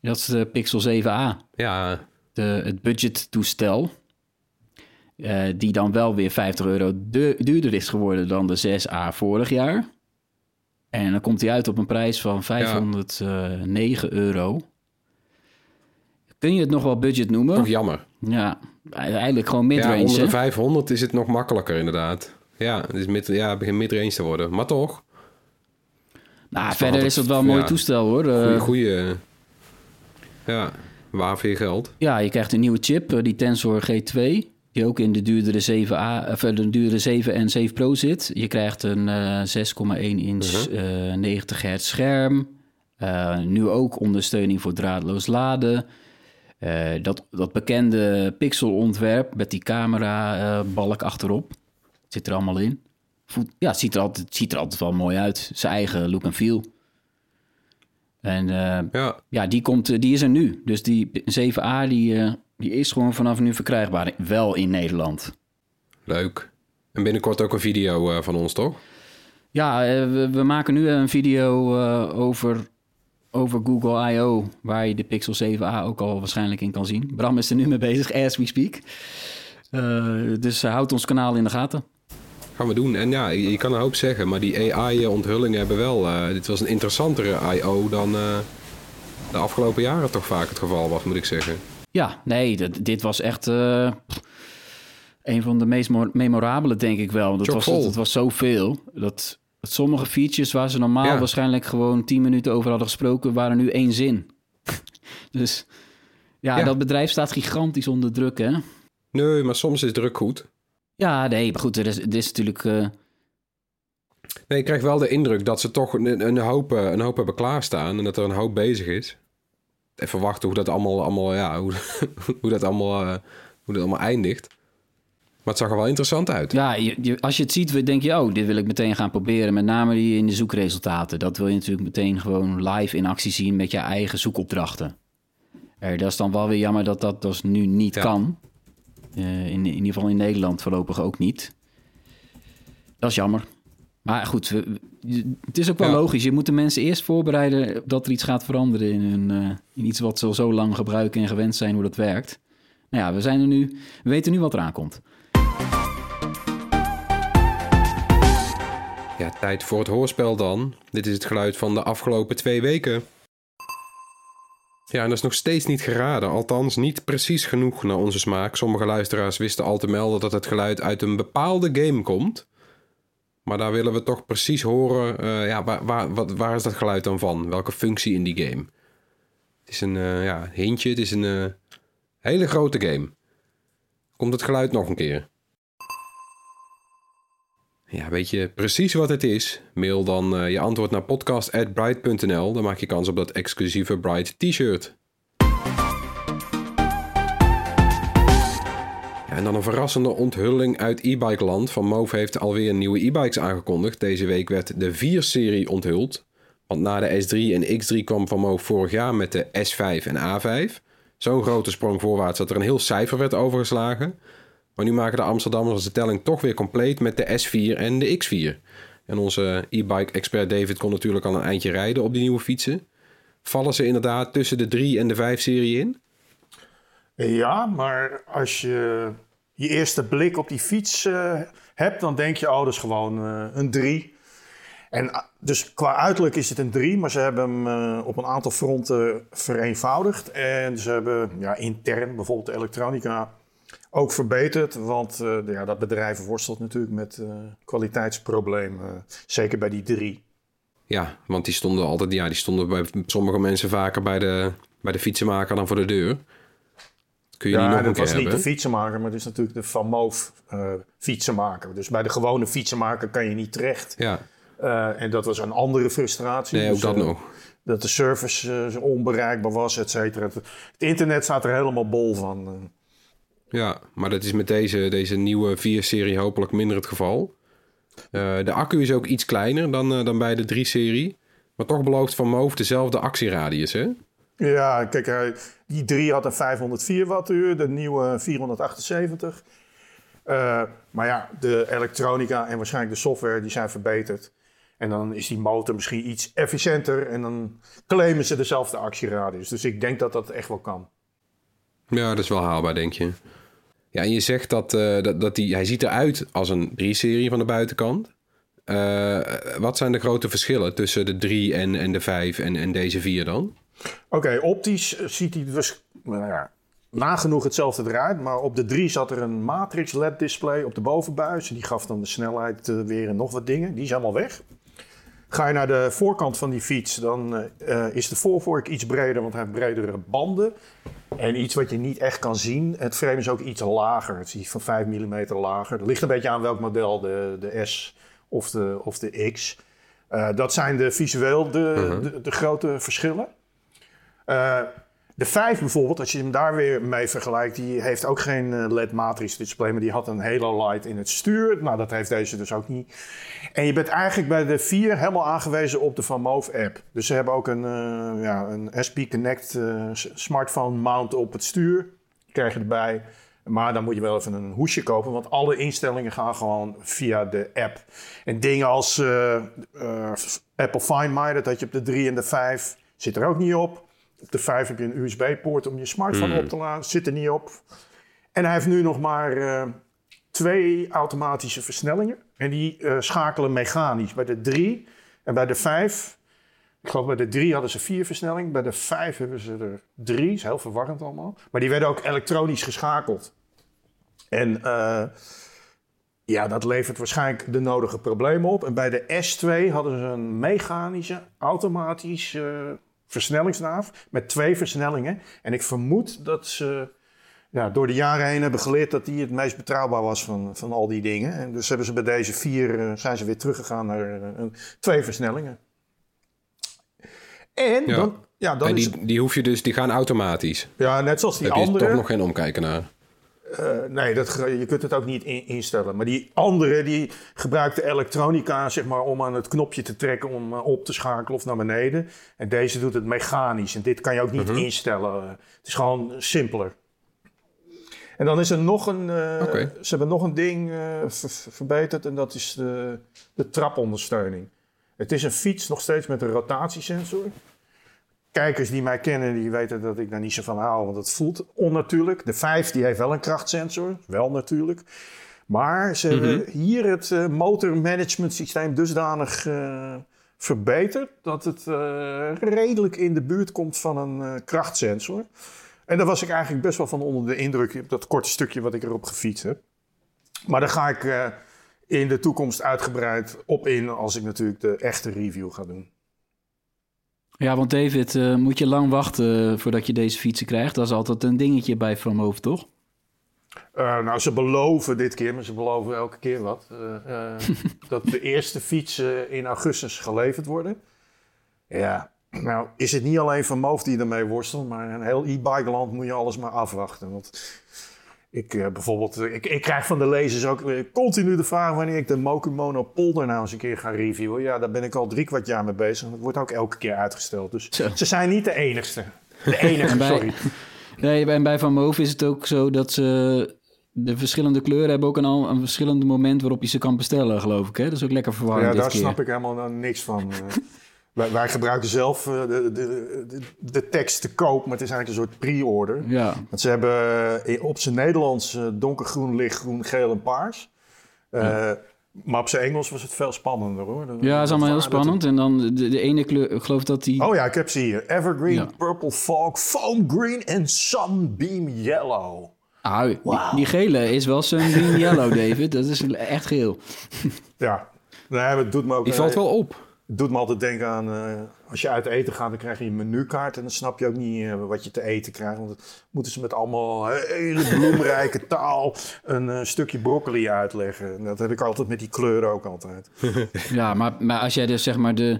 Dat is de Pixel 7a. Ja, De, het budgettoestel. Eh, die dan wel weer 50 euro du- duurder is geworden dan de 6a vorig jaar. En dan komt hij uit op een prijs van 509 euro. Kun je het nog wel budget noemen? toch jammer. Ja, eigenlijk gewoon Ja, midrange. onder de hè? 500 is het nog makkelijker inderdaad. Ja, het is mid, ja, het begint midrange te worden. Maar toch, nou, verder altijd- is het wel een mooi ja. toestel hoor. goede, Eh, goede ja, waar voor je geld. Ja, je krijgt een nieuwe chip, eh, die Tensor G2, die ook in de duurdere 7A, of eh, de duurdere 7 en 7 Pro zit. Je krijgt een eh 6,1 inch Mhm. eh, 90 hertz scherm. Eh, nu ook ondersteuning voor draadloos laden. Eh, dat, dat bekende pixel-ontwerp met die camera-balk achterop. Zit er allemaal in. Voelt, ja, het ziet er, altijd, ziet er altijd wel mooi uit. Zijn eigen look en feel. En eh, Ja, ja, die, komt, eh, die is er nu. Dus die 7A die, eh, die is gewoon vanaf nu verkrijgbaar. Wel in Nederland. leuk. En binnenkort ook een video eh, van ons, toch? Ja, eh, we, we maken nu een video eh, over, over Google I.O. waar je de Pixel 7a ook al waarschijnlijk in kan zien. Bram is er nu mee bezig, as we speak. Eh, dus uh, houd ons kanaal in de gaten. Gaan we doen. En ja, je, je kan een hoop zeggen, maar die AI-onthullingen hebben wel... dit was een interessantere I.O. dan de afgelopen jaren toch vaak het geval was, moet ik zeggen. Ja, nee, dat, dit was echt eh, een van de meest mo- memorabele, denk ik wel. Dat was, Chockvol. het was zoveel. Dat, dat sommige features waar ze normaal Ja. waarschijnlijk gewoon 10 minuten over hadden gesproken, waren nu één zin. dus ja, Ja. dat bedrijf staat gigantisch onder druk, hè? Nee, maar soms is druk goed. Ja, nee, maar goed, er is, er is natuurlijk... eh, Nee, ik krijg wel de indruk dat ze toch een, een, hoop, eh, een hoop hebben klaarstaan en dat er een hoop bezig is. Even wachten hoe dat allemaal, allemaal ja, hoe, hoe dat allemaal, eh, hoe dat allemaal eindigt. Maar het zag er wel interessant uit. ja, je, je- als je het ziet, denk je, oh, dit wil ik meteen gaan proberen. Met name die in de zoekresultaten. Dat wil je natuurlijk meteen gewoon live in actie zien met je eigen zoekopdrachten. Eh, dat is dan wel weer jammer dat dat dus nu niet Ja. kan. Eh, in, in ieder geval in Nederland voorlopig ook niet. Dat is jammer. Maar goed, het is ook wel Ja. logisch. Je moet de mensen eerst voorbereiden dat er iets gaat veranderen in, hun, eh, in iets wat ze al zo lang gebruiken en gewend zijn hoe dat werkt. Nou ja, we, zijn er nu, we weten nu wat eraan komt. Ja, tijd voor het hoorspel dan. Dit is het geluid van de afgelopen twee weken. Ja, en dat is nog steeds niet geraden. Althans, niet precies genoeg naar onze smaak. Sommige luisteraars wisten al te melden dat het geluid uit een bepaalde game komt. Maar daar willen we toch precies horen. eh, ja, waar, waar, wat, waar is dat geluid dan van? Welke functie in die game? Het is een eh, ja, hintje. Het is een eh, hele grote game. Komt het geluid nog een keer? Ja, weet je precies wat het is? Mail dan je antwoord naar podcast.bright.nl. Dan maak je kans op dat exclusieve Bright t-shirt. En dan een verrassende onthulling uit e-bike land. Van Move heeft alweer nieuwe e-bikes aangekondigd. Deze week werd de 4-serie onthuld. Want na de S3 en X3 kwam Van Move vorig jaar met de S5 en A5. Zo'n grote sprong voorwaarts dat er een heel cijfer werd overgeslagen. Maar nu maken de Amsterdammers de telling toch weer compleet met de S4 en de X4. En onze e-bike expert David kon natuurlijk al een eindje rijden op die nieuwe fietsen. Vallen ze inderdaad tussen de 3 en de 5 serie in? Ja, maar als je je eerste blik op die fiets eh, hebt, dan denk je, oh, dat is gewoon eh, een 3. En ah, dus qua uiterlijk is het een 3, maar ze hebben hem eh, op een aantal fronten vereenvoudigd. En ze hebben ja, intern, bijvoorbeeld de elektronica, ook verbeterd. Want ja, dat bedrijf worstelt natuurlijk met kwaliteitsproblemen, zeker bij die 3. Ja, want die stonden altijd, ja, die stonden bij sommige mensen vaker bij de, bij de fietsenmaker dan voor de deur. Kun je niet Ja, nog dat was niet hebben. de fietsenmaker, maar het is natuurlijk de Van Moof eh, fietsenmaker. Dus bij de gewone fietsenmaker kan je niet terecht. Ja, Eh, en dat was een andere frustratie. nee, ook Dus, dat eh, nog. Dat de service onbereikbaar was, et cetera. Het, internet staat er helemaal bol van. Ja, maar dat is met deze, deze nieuwe 4-serie hopelijk minder het geval. De accu is ook iets kleiner dan, dan bij de 3-serie. Maar toch belooft Van Moof dezelfde actieradius, hè? Ja, kijk, die 3 had een 504 wattuur, de nieuwe 478. Eh, maar ja, de elektronica en waarschijnlijk de software die zijn verbeterd. En dan is die motor misschien iets efficiënter en dan claimen ze dezelfde actieradius. Dus ik denk dat dat echt wel kan. Ja, dat is wel haalbaar, denk je. Ja, en je zegt dat, dat, dat die, hij ziet eruit als een 3-serie van de buitenkant. Eh, wat zijn de grote verschillen tussen de 3 en, en de 5 en, en deze 4 dan? Oké, optisch ziet hij dus nou ja, nagenoeg hetzelfde eruit. Maar op de 3 zat er een matrix LED display op de bovenbuis. En die gaf dan de snelheid eh, weer en nog wat dingen. Die is allemaal weg. Ga je naar de voorkant van die fiets, dan eh, is de voorvork iets breder, want hij heeft bredere banden. En iets wat je niet echt kan zien, het frame is ook iets lager. Het is van 5 mm lager. Dat ligt een beetje aan welk model, de, de S of de, of de X. Eh, dat zijn de visueel de, de, de grote verschillen. Eh, de 5 bijvoorbeeld, als je hem daar weer mee vergelijkt, die heeft ook geen eh, LED-matrix display, maar die had een Halo Light in het stuur. Nou, dat heeft deze dus ook niet. En je bent eigenlijk bij de 4 helemaal aangewezen op de Van Moof app. Dus ze hebben ook een, eh, ja, een SP Connect smartphone mount op het stuur. Krijg je erbij. Maar dan moet je wel even een hoesje kopen, want alle instellingen gaan gewoon via de app. En dingen als Apple Find My, dat had je op de 3 en de 5, zit er ook niet op. Op de 5 heb je een USB-poort om je smartphone op te laden, zit er niet op. En hij heeft nu nog maar eh, twee automatische versnellingen. En die eh, schakelen mechanisch. Bij de 3 en bij de 5. Ik geloof bij de 3 hadden ze vier versnellingen. Bij de 5 hebben ze er drie. is heel verwarrend allemaal. Maar die werden ook elektronisch geschakeld. En eh, ja, dat levert waarschijnlijk de nodige problemen op. En bij de S2 hadden ze een mechanische, automatische versnellingsnaaf met twee versnellingen. En ik vermoed dat ze ja, door de jaren heen hebben geleerd dat die het meest betrouwbaar was van, van al die dingen. En dus hebben ze bij deze vier eh, zijn ze weer teruggegaan naar eh, een- twee versnellingen. En Ja. dan, ja, dan en is die, die hoef je dus, die gaan automatisch. ja, net zoals die Daar heb je andere. toch nog geen omkijken naar. Eh, nee, dat, je kunt het ook niet in- instellen. Maar die andere, die gebruikt de elektronica zeg maar, om aan het knopje te trekken om eh, op te schakelen of naar beneden. En deze doet het mechanisch. En dit kan je ook niet instellen. Eh, het is gewoon simpeler. En dan is er nog een, eh, ze hebben nog een ding ver- ver- verbeterd en dat is de, de trapondersteuning. Het is een fiets nog steeds met een rotatiesensor. Kijkers die mij kennen, die weten dat ik daar niet zo van hou, want het voelt onnatuurlijk. De 5 die heeft wel een krachtsensor, wel natuurlijk. Maar ze hebben hier het eh, motormanagement systeem dusdanig eh, verbeterd dat het eh, redelijk in de buurt komt van een krachtsensor. En daar was ik eigenlijk best wel van onder de indruk, op dat korte stukje wat ik erop gefietst heb. Maar daar ga ik in de toekomst uitgebreid op in als ik natuurlijk de echte review ga doen. Ja, want David, eh, moet je lang wachten voordat je deze fietsen krijgt? Dat is altijd een dingetje bij Van toch? Eh, nou, ze beloven dit keer, maar ze beloven elke keer wat. eh, eh, dat de eerste fietsen in augustus geleverd worden. Ja, nou is het niet alleen Van Moof die ermee worstelt, maar in heel e-bike land moet je alles maar afwachten. Want ik eh, bijvoorbeeld, eh, ik, ik krijg van de lezers ook eh, continu de vraag wanneer ik de Mokumono Polder nou eens een keer ga reviewen. Ja, daar ben ik al drie kwart jaar mee bezig. Dat wordt ook elke keer uitgesteld. Dus Zo. ze zijn niet de enigste. De enige, En bij- sorry. Nee, en bij Van Moof is het ook zo dat ze... De verschillende kleuren hebben ook een, al- een verschillend moment waarop je ze kan bestellen, geloof ik. Hè? Dat is ook lekker verwarrend Ja, daar keer. snap ik helemaal niks van. Wij, wij gebruiken zelf eh, de, de, de, de tekst te koop, maar het is eigenlijk een soort pre-order. Ja, Want ze hebben eh, op zijn Nederlands eh, donkergroen, lichtgroen, geel en paars. Maar op zijn Engels was het veel spannender hoor. Dat- ja dat is allemaal heel spannend. En dan de, de ene kleur, ik geloof dat die... Oh ja, ik heb ze hier. Evergreen, Ja. Purple Fog, Foam Green en Sunbeam Yellow. Ah, die, die gele is wel green yellow, David. Dat is echt geel. Ja, nee, het doet me ook... Die valt wel op. Het doet me altijd denken aan eh, als je uit eten gaat, dan krijg je een menukaart en dan snap je ook niet eh, wat je te eten krijgt. Want dan moeten ze met allemaal hele bloemrijke taal een eh, stukje broccoli uitleggen. En dat heb ik altijd met die kleuren ook altijd. Ja, maar, maar als jij dus zeg maar de,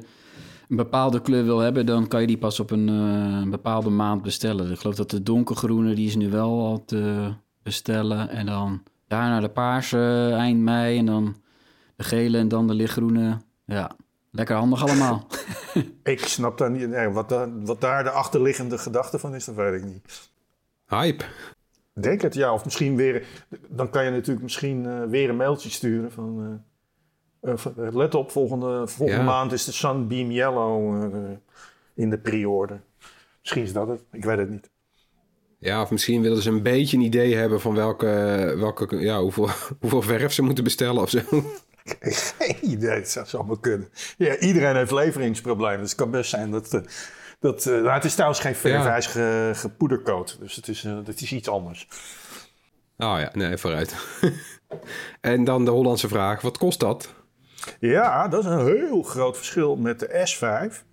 een bepaalde kleur wil hebben, dan kan je die pas op een, eh, een bepaalde maand bestellen. Ik geloof dat de donkergroene, die is nu wel al te bestellen. En dan daarna de paarse eind mei en dan de gele en dan de lichtgroene. Ja, lekker handig allemaal. Ik snap daar niet, nee, wat, daar, wat daar de achterliggende gedachte van is, dat weet ik niet. Hype. Denk het, ja. Of misschien weer, dan kan je natuurlijk misschien eh, weer een mailtje sturen van... Eh, let op, volgende, volgende Ja. maand is de Sunbeam Yellow eh, in de pre-order. Misschien is dat het, ik weet het niet. Ja, of misschien willen ze een beetje een idee hebben van welke, welke ja, hoeveel, hoeveel verf ze moeten bestellen of zo. Geen idee, het zou zomaar kunnen. Ja, iedereen heeft leveringsproblemen, dus het kan best zijn dat... eh, dat eh, nou, het is trouwens geen Ja. ge, gepoedercoat, dus het is, eh, het is iets anders. Oh ja, nee, vooruit. en dan de Hollandse vraag, wat kost dat? Ja, dat is een heel groot verschil met de S5.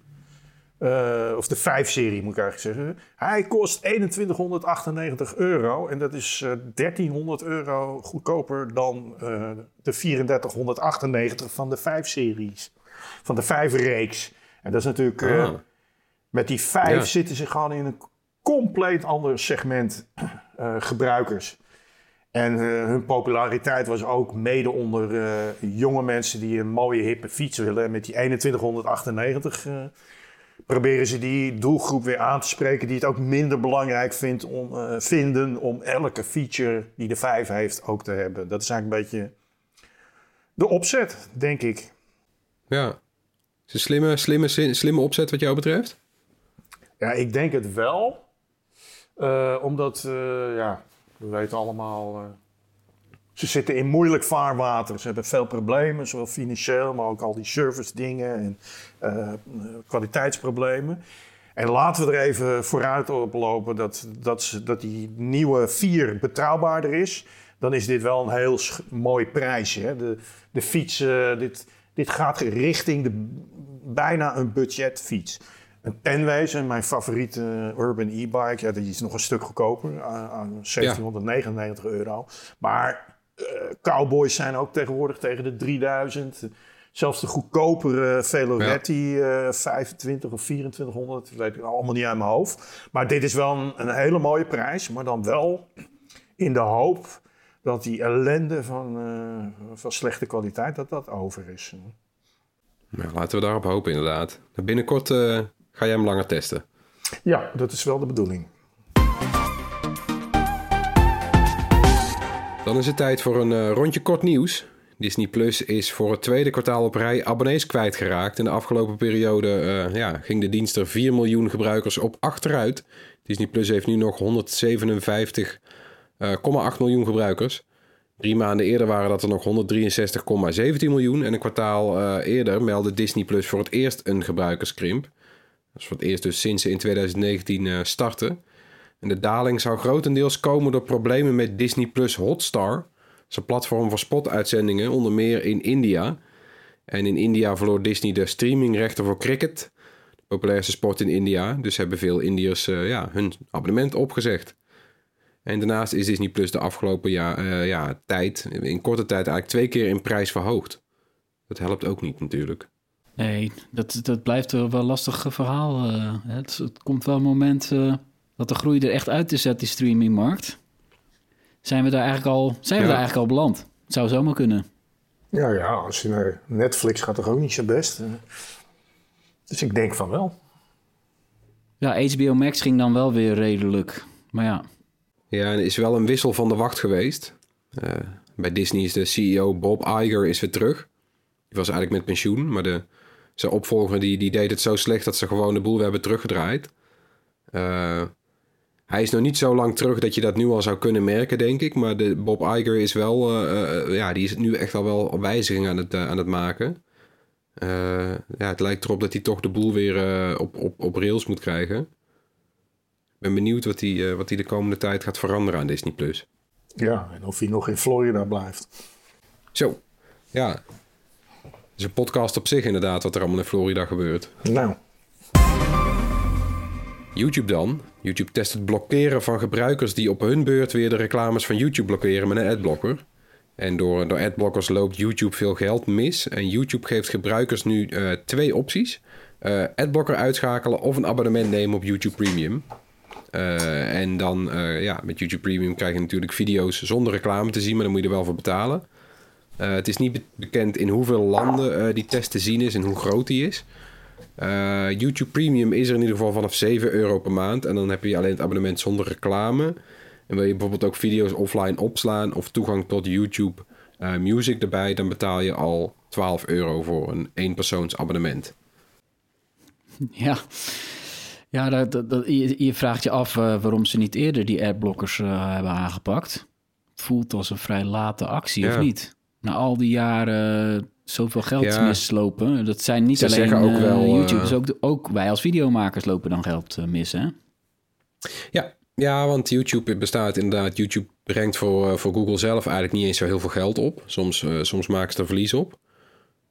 Eh, of de 5-serie moet ik eigenlijk zeggen. Hij kost 2198 euro. En dat is eh 1300 euro goedkoper dan eh, de 3498 van de 5-series. Van de 5-reeks. En dat is natuurlijk... eh, Ah. met die 5 Ja. zitten ze gewoon in een compleet ander segment eh, gebruikers. En eh, hun populariteit was ook mede onder eh, jonge mensen die een mooie hippe fiets willen. En met die 2198 eh, proberen ze die doelgroep weer aan te spreken die het ook minder belangrijk vindt om, eh, vinden om elke feature die de 5 heeft ook te hebben. Dat is eigenlijk een beetje de opzet, denk ik. Ja. Is een slimme, slimme, slimme opzet wat jou betreft? Ja, ik denk het wel. Eh, omdat, eh, ja, we weten allemaal... eh, ze zitten in moeilijk vaarwater. Ze hebben veel problemen, zowel financieel... maar ook al die service dingen en eh, eh, kwaliteitsproblemen. En laten we er even vooruit op lopen dat, dat, dat die nieuwe 4 betrouwbaarder is. Dan is dit wel een heel mooi prijsje. Hè? De, de fiets, eh, dit, dit gaat richting de, bijna een budgetfiets. Een Penwezen, mijn favoriete eh, urban e-bike, ja, die is nog een stuk goedkoper, aan, aan 1799 euro. Maar eh, cowboys zijn ook tegenwoordig tegen de 3000. Zelfs de goedkopere Veloretti, eh 25 of 2400, dat weet ik allemaal niet uit mijn hoofd. Maar dit is wel een, een hele mooie prijs, maar dan wel in de hoop dat die ellende van, eh, van slechte kwaliteit, dat dat over is. Nou, laten we daarop hopen inderdaad. Binnenkort eh, ga jij hem langer testen. Ja, dat is wel de bedoeling. Dan is het tijd voor een eh, rondje kort nieuws. Disney Plus is voor het tweede kwartaal op rij abonnees kwijtgeraakt. In de afgelopen periode eh, ja, ging de dienst er 4 miljoen gebruikers op achteruit. Disney Plus heeft nu nog 157,8 miljoen gebruikers. Drie maanden eerder waren dat er nog 163,17 miljoen. En een kwartaal eh, eerder meldde Disney Plus voor het eerst een gebruikerskrimp. Dat is voor het eerst dus sinds ze in 2019 eh, starten. En de daling zou grotendeels komen door problemen met Disney Plus Hotstar. Een platform voor spotuitzendingen, onder meer in India. En in India verloor Disney de streamingrechten voor cricket, de populairste sport in India. Dus hebben veel Indiërs eh, ja, hun abonnement opgezegd. En daarnaast is Disney Plus de afgelopen jaar, eh, ja, tijd, in korte tijd eigenlijk twee keer in prijs verhoogd. Dat helpt ook niet natuurlijk. Nee, dat, dat blijft wel een lastig verhaal. eh. het, het komt wel een moment dat de groei er echt uit is uit die streamingmarkt. Zijn we daar eigenlijk al, zijn we daar eigenlijk al beland? Het zou zomaar kunnen. Ja, ja, als je naar Netflix gaat, toch ook niet zo best. Dus ik denk van wel. Ja, HBO Max ging dan wel weer redelijk. Maar ja, Ja, en er is wel een wissel van de wacht geweest. Eh, bij Disney is de CEO Bob Iger is weer terug. Die was eigenlijk met pensioen, maar de, zijn opvolger die, die deed het zo slecht dat ze gewoon de boel weer hebben teruggedraaid. Eh, hij is nog niet zo lang terug dat je dat nu al zou kunnen merken, denk ik. Maar de, Bob Iger is wel, eh, eh, ja, die is nu echt al wel wijzigingen aan het, eh, aan het maken. Eh, ja, het lijkt erop dat hij toch de boel weer eh, op, op, op rails moet krijgen. Ik ben benieuwd wat hij, eh, wat hij de komende tijd gaat veranderen aan Disney+. Plus. Ja, en of hij nog in Florida blijft. Zo, ja. Het is een podcast op zich inderdaad, wat er allemaal in Florida gebeurt. Nou, YouTube dan. YouTube test het blokkeren van gebruikers die op hun beurt weer de reclames van YouTube blokkeren met een adblocker. En door, door adblockers loopt YouTube veel geld mis. En YouTube geeft gebruikers nu eh, twee opties. Eh, adblocker uitschakelen of een abonnement nemen op YouTube Premium. Eh, en dan, ja, met YouTube Premium krijg je natuurlijk video's zonder reclame te zien, maar dan moet je er wel voor betalen. Het is niet be- bekend in hoeveel landen die test te zien is en hoe groot die is. Eh, YouTube Premium is er in ieder geval vanaf 7 euro per maand. En dan heb je alleen het abonnement zonder reclame. En wil je bijvoorbeeld ook video's offline opslaan of toegang tot YouTube eh, music erbij, dan betaal je al 12 euro voor een eenpersoons abonnement. Ja, ja dat, dat, je, je vraagt je af eh, waarom ze niet eerder die adblockers hebben aangepakt. Het voelt als een vrij late actie, Ja. of niet? Na al die jaren zoveel geld Ja. mislopen. Dat zijn niet Ze alleen zeggen ook eh, wel, eh, YouTubers, ook, de- ook wij als videomakers lopen dan geld eh, mis, hè? Ja, ja, want YouTube bestaat inderdaad. YouTube brengt voor, voor Google zelf eigenlijk niet eens zo heel veel geld op. Soms, soms maken ze er verlies op.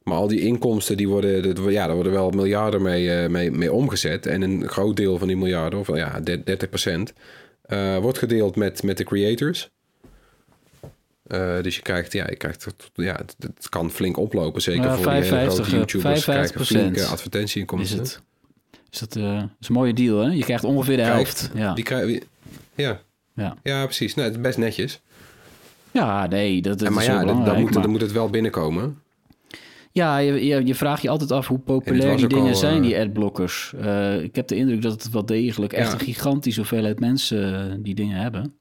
Maar al die inkomsten, die worden, dat- ja, daar worden wel miljarden mee, mee, mee omgezet. En een groot deel van die miljarden, of ja, 30 procent, eh, wordt gedeeld met, met de creators. Eh, dus je krijgt, ja, je krijgt, ja, het, het kan flink oplopen. Zeker Ja, voor die hele 55, grote YouTubers 55%. krijgen flinke advertentieinkomsten. Is het? Is dat eh, is een mooie deal, hè? Je krijgt ongeveer de Krijgt. helft. Ja. Die krijgen, ja, Ja. ja, precies. Nou, het is best netjes. ja, nee, dat, dat En maar is ja, dan, moet, dan moet het wel binnenkomen. Ja, je, je, je vraagt je altijd af hoe populair die dingen al, zijn, eh, die adblockers. Eh, ik heb de indruk dat het wel degelijk echt Ja. een gigantische hoeveelheid mensen eh, die dingen hebben.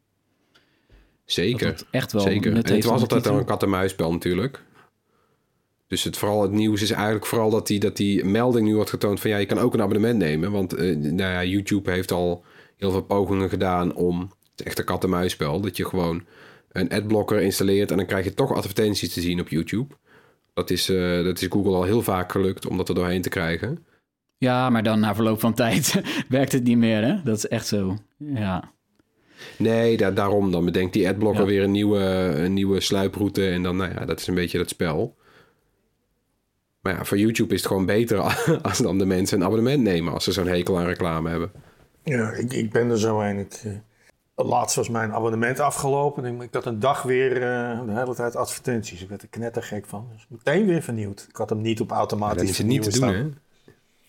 Zeker. Dat echt wel Zeker. En het was altijd een kat-en-muisspel natuurlijk. Dus het, vooral het nieuws is eigenlijk vooral dat die, dat die melding nu wordt getoond van ja, je kan ook een abonnement nemen. Want eh, nou ja, YouTube heeft al heel veel pogingen gedaan om, het is echt een kat-en-muisspel, dat je gewoon een adblocker installeert en dan krijg je toch advertenties te zien op YouTube. Dat is, eh, dat is Google al heel vaak gelukt om dat er doorheen te krijgen. Ja, maar dan na verloop van tijd werkt het niet meer, hè? Dat is echt zo. Ja, Nee, da- daarom dan bedenkt die adblocker Ja. weer een nieuwe, een nieuwe sluiproute. En dan, nou ja, dat is een beetje dat spel. Maar ja, voor YouTube is het gewoon beter als dan de mensen een abonnement nemen als ze zo'n hekel aan reclame hebben. Ja, ik, ik ben er zo een. Ik, eh, laatst was mijn abonnement afgelopen. Ik, ik had een dag weer eh, de hele tijd advertenties. Ik werd er knettergek van. Dus meteen weer vernieuwd. Ik had hem niet op automatisch is het niet te doen, hè?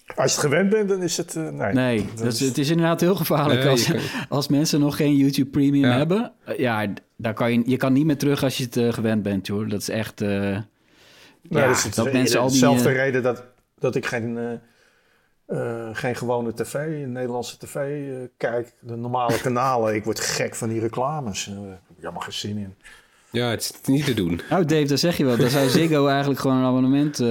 Als je het gewend bent, dan is het... eh, nee, nee, dat is, het is inderdaad heel gevaarlijk Nee, als, kan- als mensen nog geen YouTube Premium Ja. hebben. Eh, Ja, daar kan je, je kan niet meer terug als je het eh, gewend bent, joh. Dat is echt... eh, ja, dat is het- dat mensen al die... dezelfde reden dat, dat ik geen, eh, eh, geen gewone tv, Nederlandse tv eh, kijk. De normale kanalen. Ik word gek van die reclames. Ik heb helemaal geen zin in. Ja, het is niet te doen. Nou, Dave, dat zeg je wel. Dan zou Ziggo eigenlijk gewoon een abonnement, eh,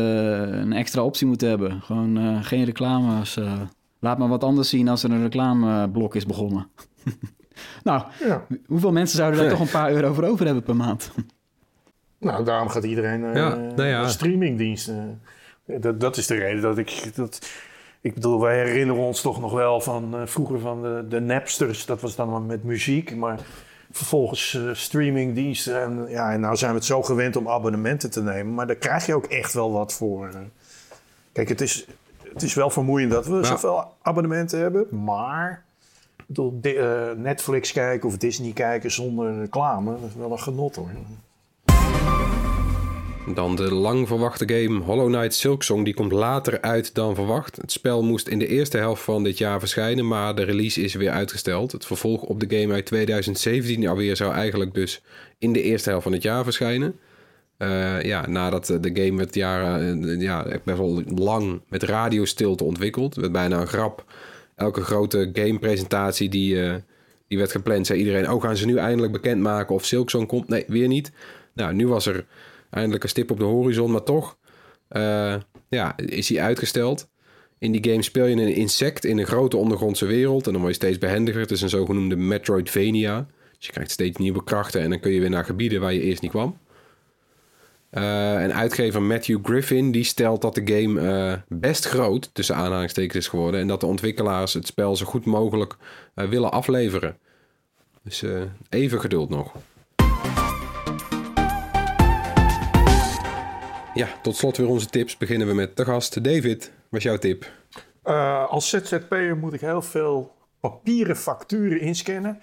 een extra optie moeten hebben. Gewoon eh, geen reclames. eh. laat maar wat anders zien als er een reclameblok is begonnen. nou, Ja. hoeveel mensen zouden daar toch een paar euro voor over hebben per maand? Nou, daarom gaat iedereen eh Ja, nou streamingdiensten. Dat, dat is de reden dat ik... Dat, ik bedoel, wij herinneren ons toch nog wel van eh, vroeger van de, de Napsters. Dat was dan met muziek, maar vervolgens eh, streamingdiensten. En, ja, en nou zijn we het zo gewend om abonnementen te nemen. Maar daar krijg je ook echt wel wat voor. eh. Kijk, het is, het is wel vermoeiend dat we zoveel abonnementen hebben. Maar bedoel, eh, Netflix kijken of Disney kijken zonder reclame, dat is wel een genot hoor. Dan de lang verwachte game Hollow Knight Silksong. Die komt later uit dan verwacht. Het spel moest in de eerste helft van dit jaar verschijnen, maar de release is weer uitgesteld. Het vervolg op de game uit 2017 alweer zou eigenlijk dus in de eerste helft van het jaar verschijnen. Eh, ja, nadat de game werd jaren, eh, ja, best wel lang met radiostilte ontwikkeld. Het werd bijna een grap. Elke grote gamepresentatie die, eh, die werd gepland, zei iedereen... oh, gaan ze nu eindelijk bekendmaken of Silksong komt? Nee, weer niet. Nou, nu was er eindelijk een stip op de horizon, maar toch eh, ja, is hij uitgesteld. In die game speel je een insect in een grote ondergrondse wereld... en dan word je steeds behendiger. Het is een zogenoemde Metroidvania. Dus je krijgt steeds nieuwe krachten... en dan kun je weer naar gebieden waar je eerst niet kwam. Eh, en uitgever Matthew Griffin die stelt dat de game eh, best groot tussen aanhalingstekens is geworden en dat de ontwikkelaars het spel zo goed mogelijk willen afleveren. Dus even geduld nog. Ja, tot slot weer onze tips. Beginnen we met de gast. David, wat is jouw tip? Eh, als ZZP'er moet ik heel veel papieren facturen inscannen.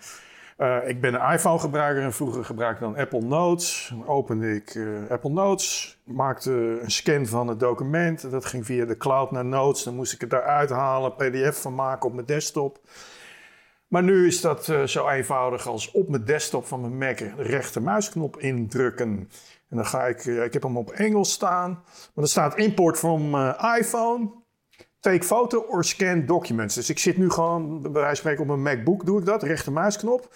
Eh, ik ben een iPhone-gebruiker en vroeger gebruikte ik dan Apple Notes. Dan opende ik eh, Apple Notes, maakte een scan van het document. Dat ging via de cloud naar Notes. Dan moest ik het daaruit halen, pdf van maken op mijn desktop. Maar nu is dat eh, zo eenvoudig als op mijn desktop van mijn Mac rechtermuisknop indrukken. En dan ga ik, eh, ik heb hem op Engels staan. Maar er staat import from eh, iPhone. Take photo or scan documents. Dus ik zit nu gewoon, bij wijze van spreken, op mijn MacBook doe ik dat, rechtermuisknop.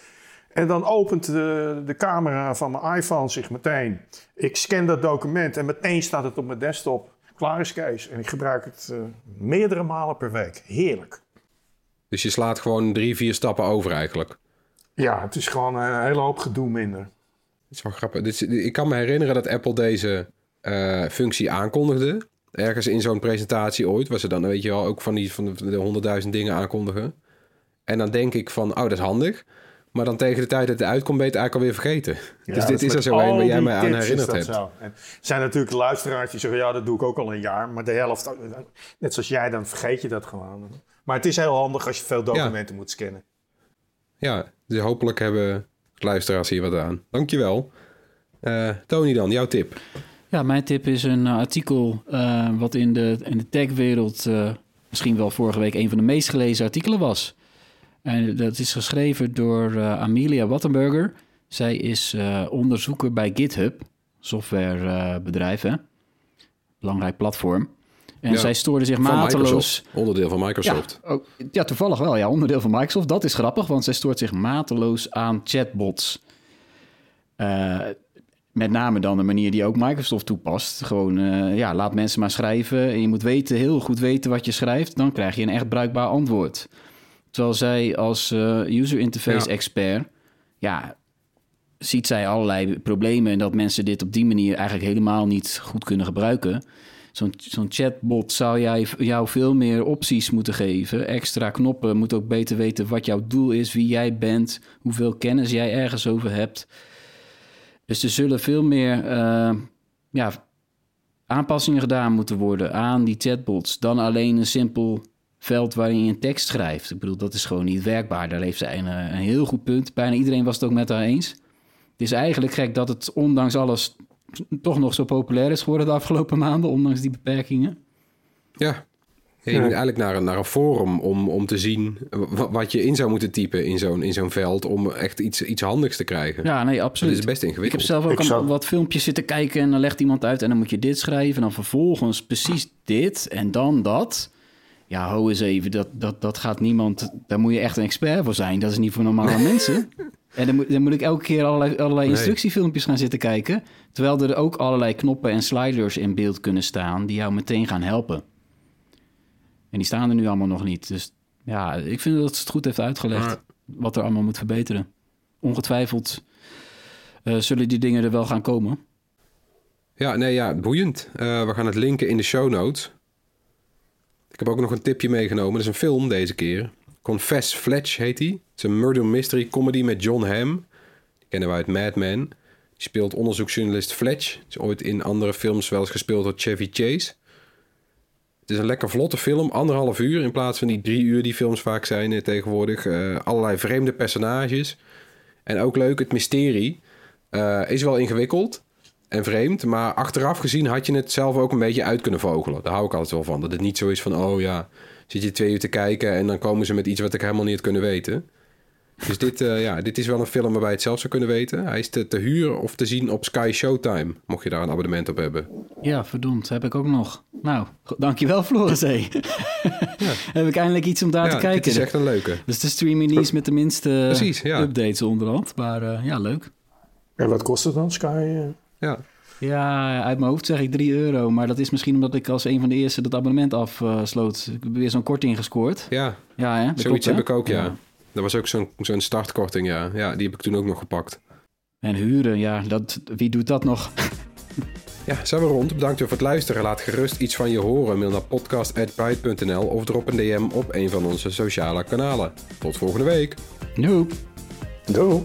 En dan opent de, de camera van mijn iPhone zich meteen. Ik scan dat document en meteen staat het op mijn desktop. Klaar is Kees. En ik gebruik het meerdere malen per week. Heerlijk. Dus je slaat gewoon drie, vier stappen over eigenlijk. Ja, het is gewoon een hele hoop gedoe minder. Dat is wel grappig. Dit is, ik kan me herinneren dat Apple deze uh, functie aankondigde. Ergens in zo'n presentatie ooit. Waar ze dan, weet je wel, ook van die van de honderdduizend dingen aankondigen. En dan denk ik van, oh, dat is handig. Maar dan tegen de tijd dat het uitkomt, ben je het eigenlijk alweer vergeten. Ja, dus dit is er zo een waar jij mij aan herinnerd hebt. zo. En er zijn natuurlijk luisteraars die zeggen... ja, dat doe ik ook al een jaar. Maar de helft, net zoals jij, dan vergeet je dat gewoon. Maar het is heel handig als je veel documenten moet scannen. Ja, dus hopelijk hebben luisteraars hier wat aan. Dankjewel. Uh, Tony dan, jouw tip. Ja, mijn tip is een uh, artikel uh, wat in de, in de techwereld misschien wel vorige week een van de meest gelezen artikelen was. En dat is geschreven door Amelia Wattenberger. Zij is onderzoeker bij GitHub, softwarebedrijf, hè? belangrijk platform. En Ja, zij stoorde zich Van mateloos. Microsoft. Onderdeel van Microsoft. Ja, ook- ja, toevallig wel. Ja, onderdeel van Microsoft. Dat is grappig, want zij stoort zich mateloos aan chatbots. Eh, met name dan de manier die ook Microsoft toepast. Gewoon, eh, ja, laat mensen maar schrijven. En je moet weten, heel goed weten wat je schrijft. Dan krijg je een echt bruikbaar antwoord. Terwijl zij als eh, user interface Ja. expert... Ja, ziet zij allerlei problemen... en dat mensen dit op die manier eigenlijk helemaal niet goed kunnen gebruiken. Zo'n zo'n chatbot zou jij, jou veel meer opties moeten geven. Extra knoppen, moet ook beter weten wat jouw doel is, wie jij bent, hoeveel kennis jij ergens over hebt. Dus er zullen veel meer eh, ja, aanpassingen gedaan moeten worden aan die chatbots dan alleen een simpel veld waarin je een tekst schrijft. Ik bedoel, dat is gewoon niet werkbaar. Daar heeft zij een, een heel goed punt. Bijna iedereen was het ook met haar eens. Het is eigenlijk gek dat het ondanks alles toch nog zo populair is geworden de afgelopen maanden, ondanks die beperkingen. Ja. Ja, je moet eigenlijk naar een, naar een forum om, om te zien wa- wat je in zou moeten typen in zo'n, in zo'n veld om echt iets, iets handigs te krijgen. Ja, nee, dat absoluut. is best Ik heb ingewikkeld. zelf ook Ik zou- wat filmpjes zitten kijken en dan legt iemand uit en dan moet je dit schrijven en dan vervolgens precies dit en dan dat. Ja, ho eens even, dat, dat, dat gaat niemand, daar moet je echt een expert voor zijn. Dat is niet voor normale mensen. En dan moet, dan moet ik elke keer allerlei, allerlei Nee. instructiefilmpjes gaan zitten kijken. Terwijl er ook allerlei knoppen en sliders in beeld kunnen staan die jou meteen gaan helpen. En die staan er nu allemaal nog niet. Dus ja, ik vind dat ze het goed heeft uitgelegd Maar- wat er allemaal moet verbeteren. Ongetwijfeld eh, zullen die dingen er wel gaan komen. Ja, nee, ja, boeiend. Eh, we gaan het linken in de show notes. Ik heb ook nog een tipje meegenomen. Dat is een film deze keer. Confess Fletch heet die. Het is een murder mystery comedy met John Hamm. Die kennen we uit Mad Men. Die speelt onderzoeksjournalist Fletch. Is ooit in andere films wel eens gespeeld door Chevy Chase. Het is een lekker vlotte film, anderhalf uur in plaats van die drie uur die films vaak zijn eh, tegenwoordig. Eh, allerlei vreemde personages. En ook leuk, het mysterie eh, is wel ingewikkeld en vreemd. Maar achteraf gezien had je het zelf ook een beetje uit kunnen vogelen. Daar hou ik altijd wel van. Dat het niet zo is van, oh ja, zit je twee uur te kijken... en dan komen ze met iets wat ik helemaal niet had kunnen weten. Dus dit, eh, ja, dit is wel een film waarbij je het zelf zou kunnen weten. Hij is te, te huren of te zien op Sky Showtime, mocht je daar een abonnement op hebben. Ja, verdomd, heb ik ook nog. Nou, dankjewel Floris. Hey. heb ik eindelijk iets om daar te ja, kijken. dit is echt een leuke. Dus de streaming dienst met de minste Precies, ja. updates onderhand. Maar eh, ja, leuk. En wat kost het dan, Sky? eh? Ja, Ja, uit mijn hoofd zeg ik 3 euro. Maar dat is misschien omdat ik als een van de eerste dat abonnement afsloot. ik heb weer zo'n korting gescoord. ja Ja, hè? Dat zoiets klopt, hè? heb ik ook, ja. Dat was ook zo'n zo'n startkorting, ja. Ja, die heb ik toen ook nog gepakt. En huren, ja, dat, wie doet dat nog? Ja, zijn we rond. Bedankt voor het luisteren. Laat gerust iets van je horen. Mail naar podcast.byte.nl of drop een DM op een van onze sociale kanalen. Tot volgende week. Nope. Doei.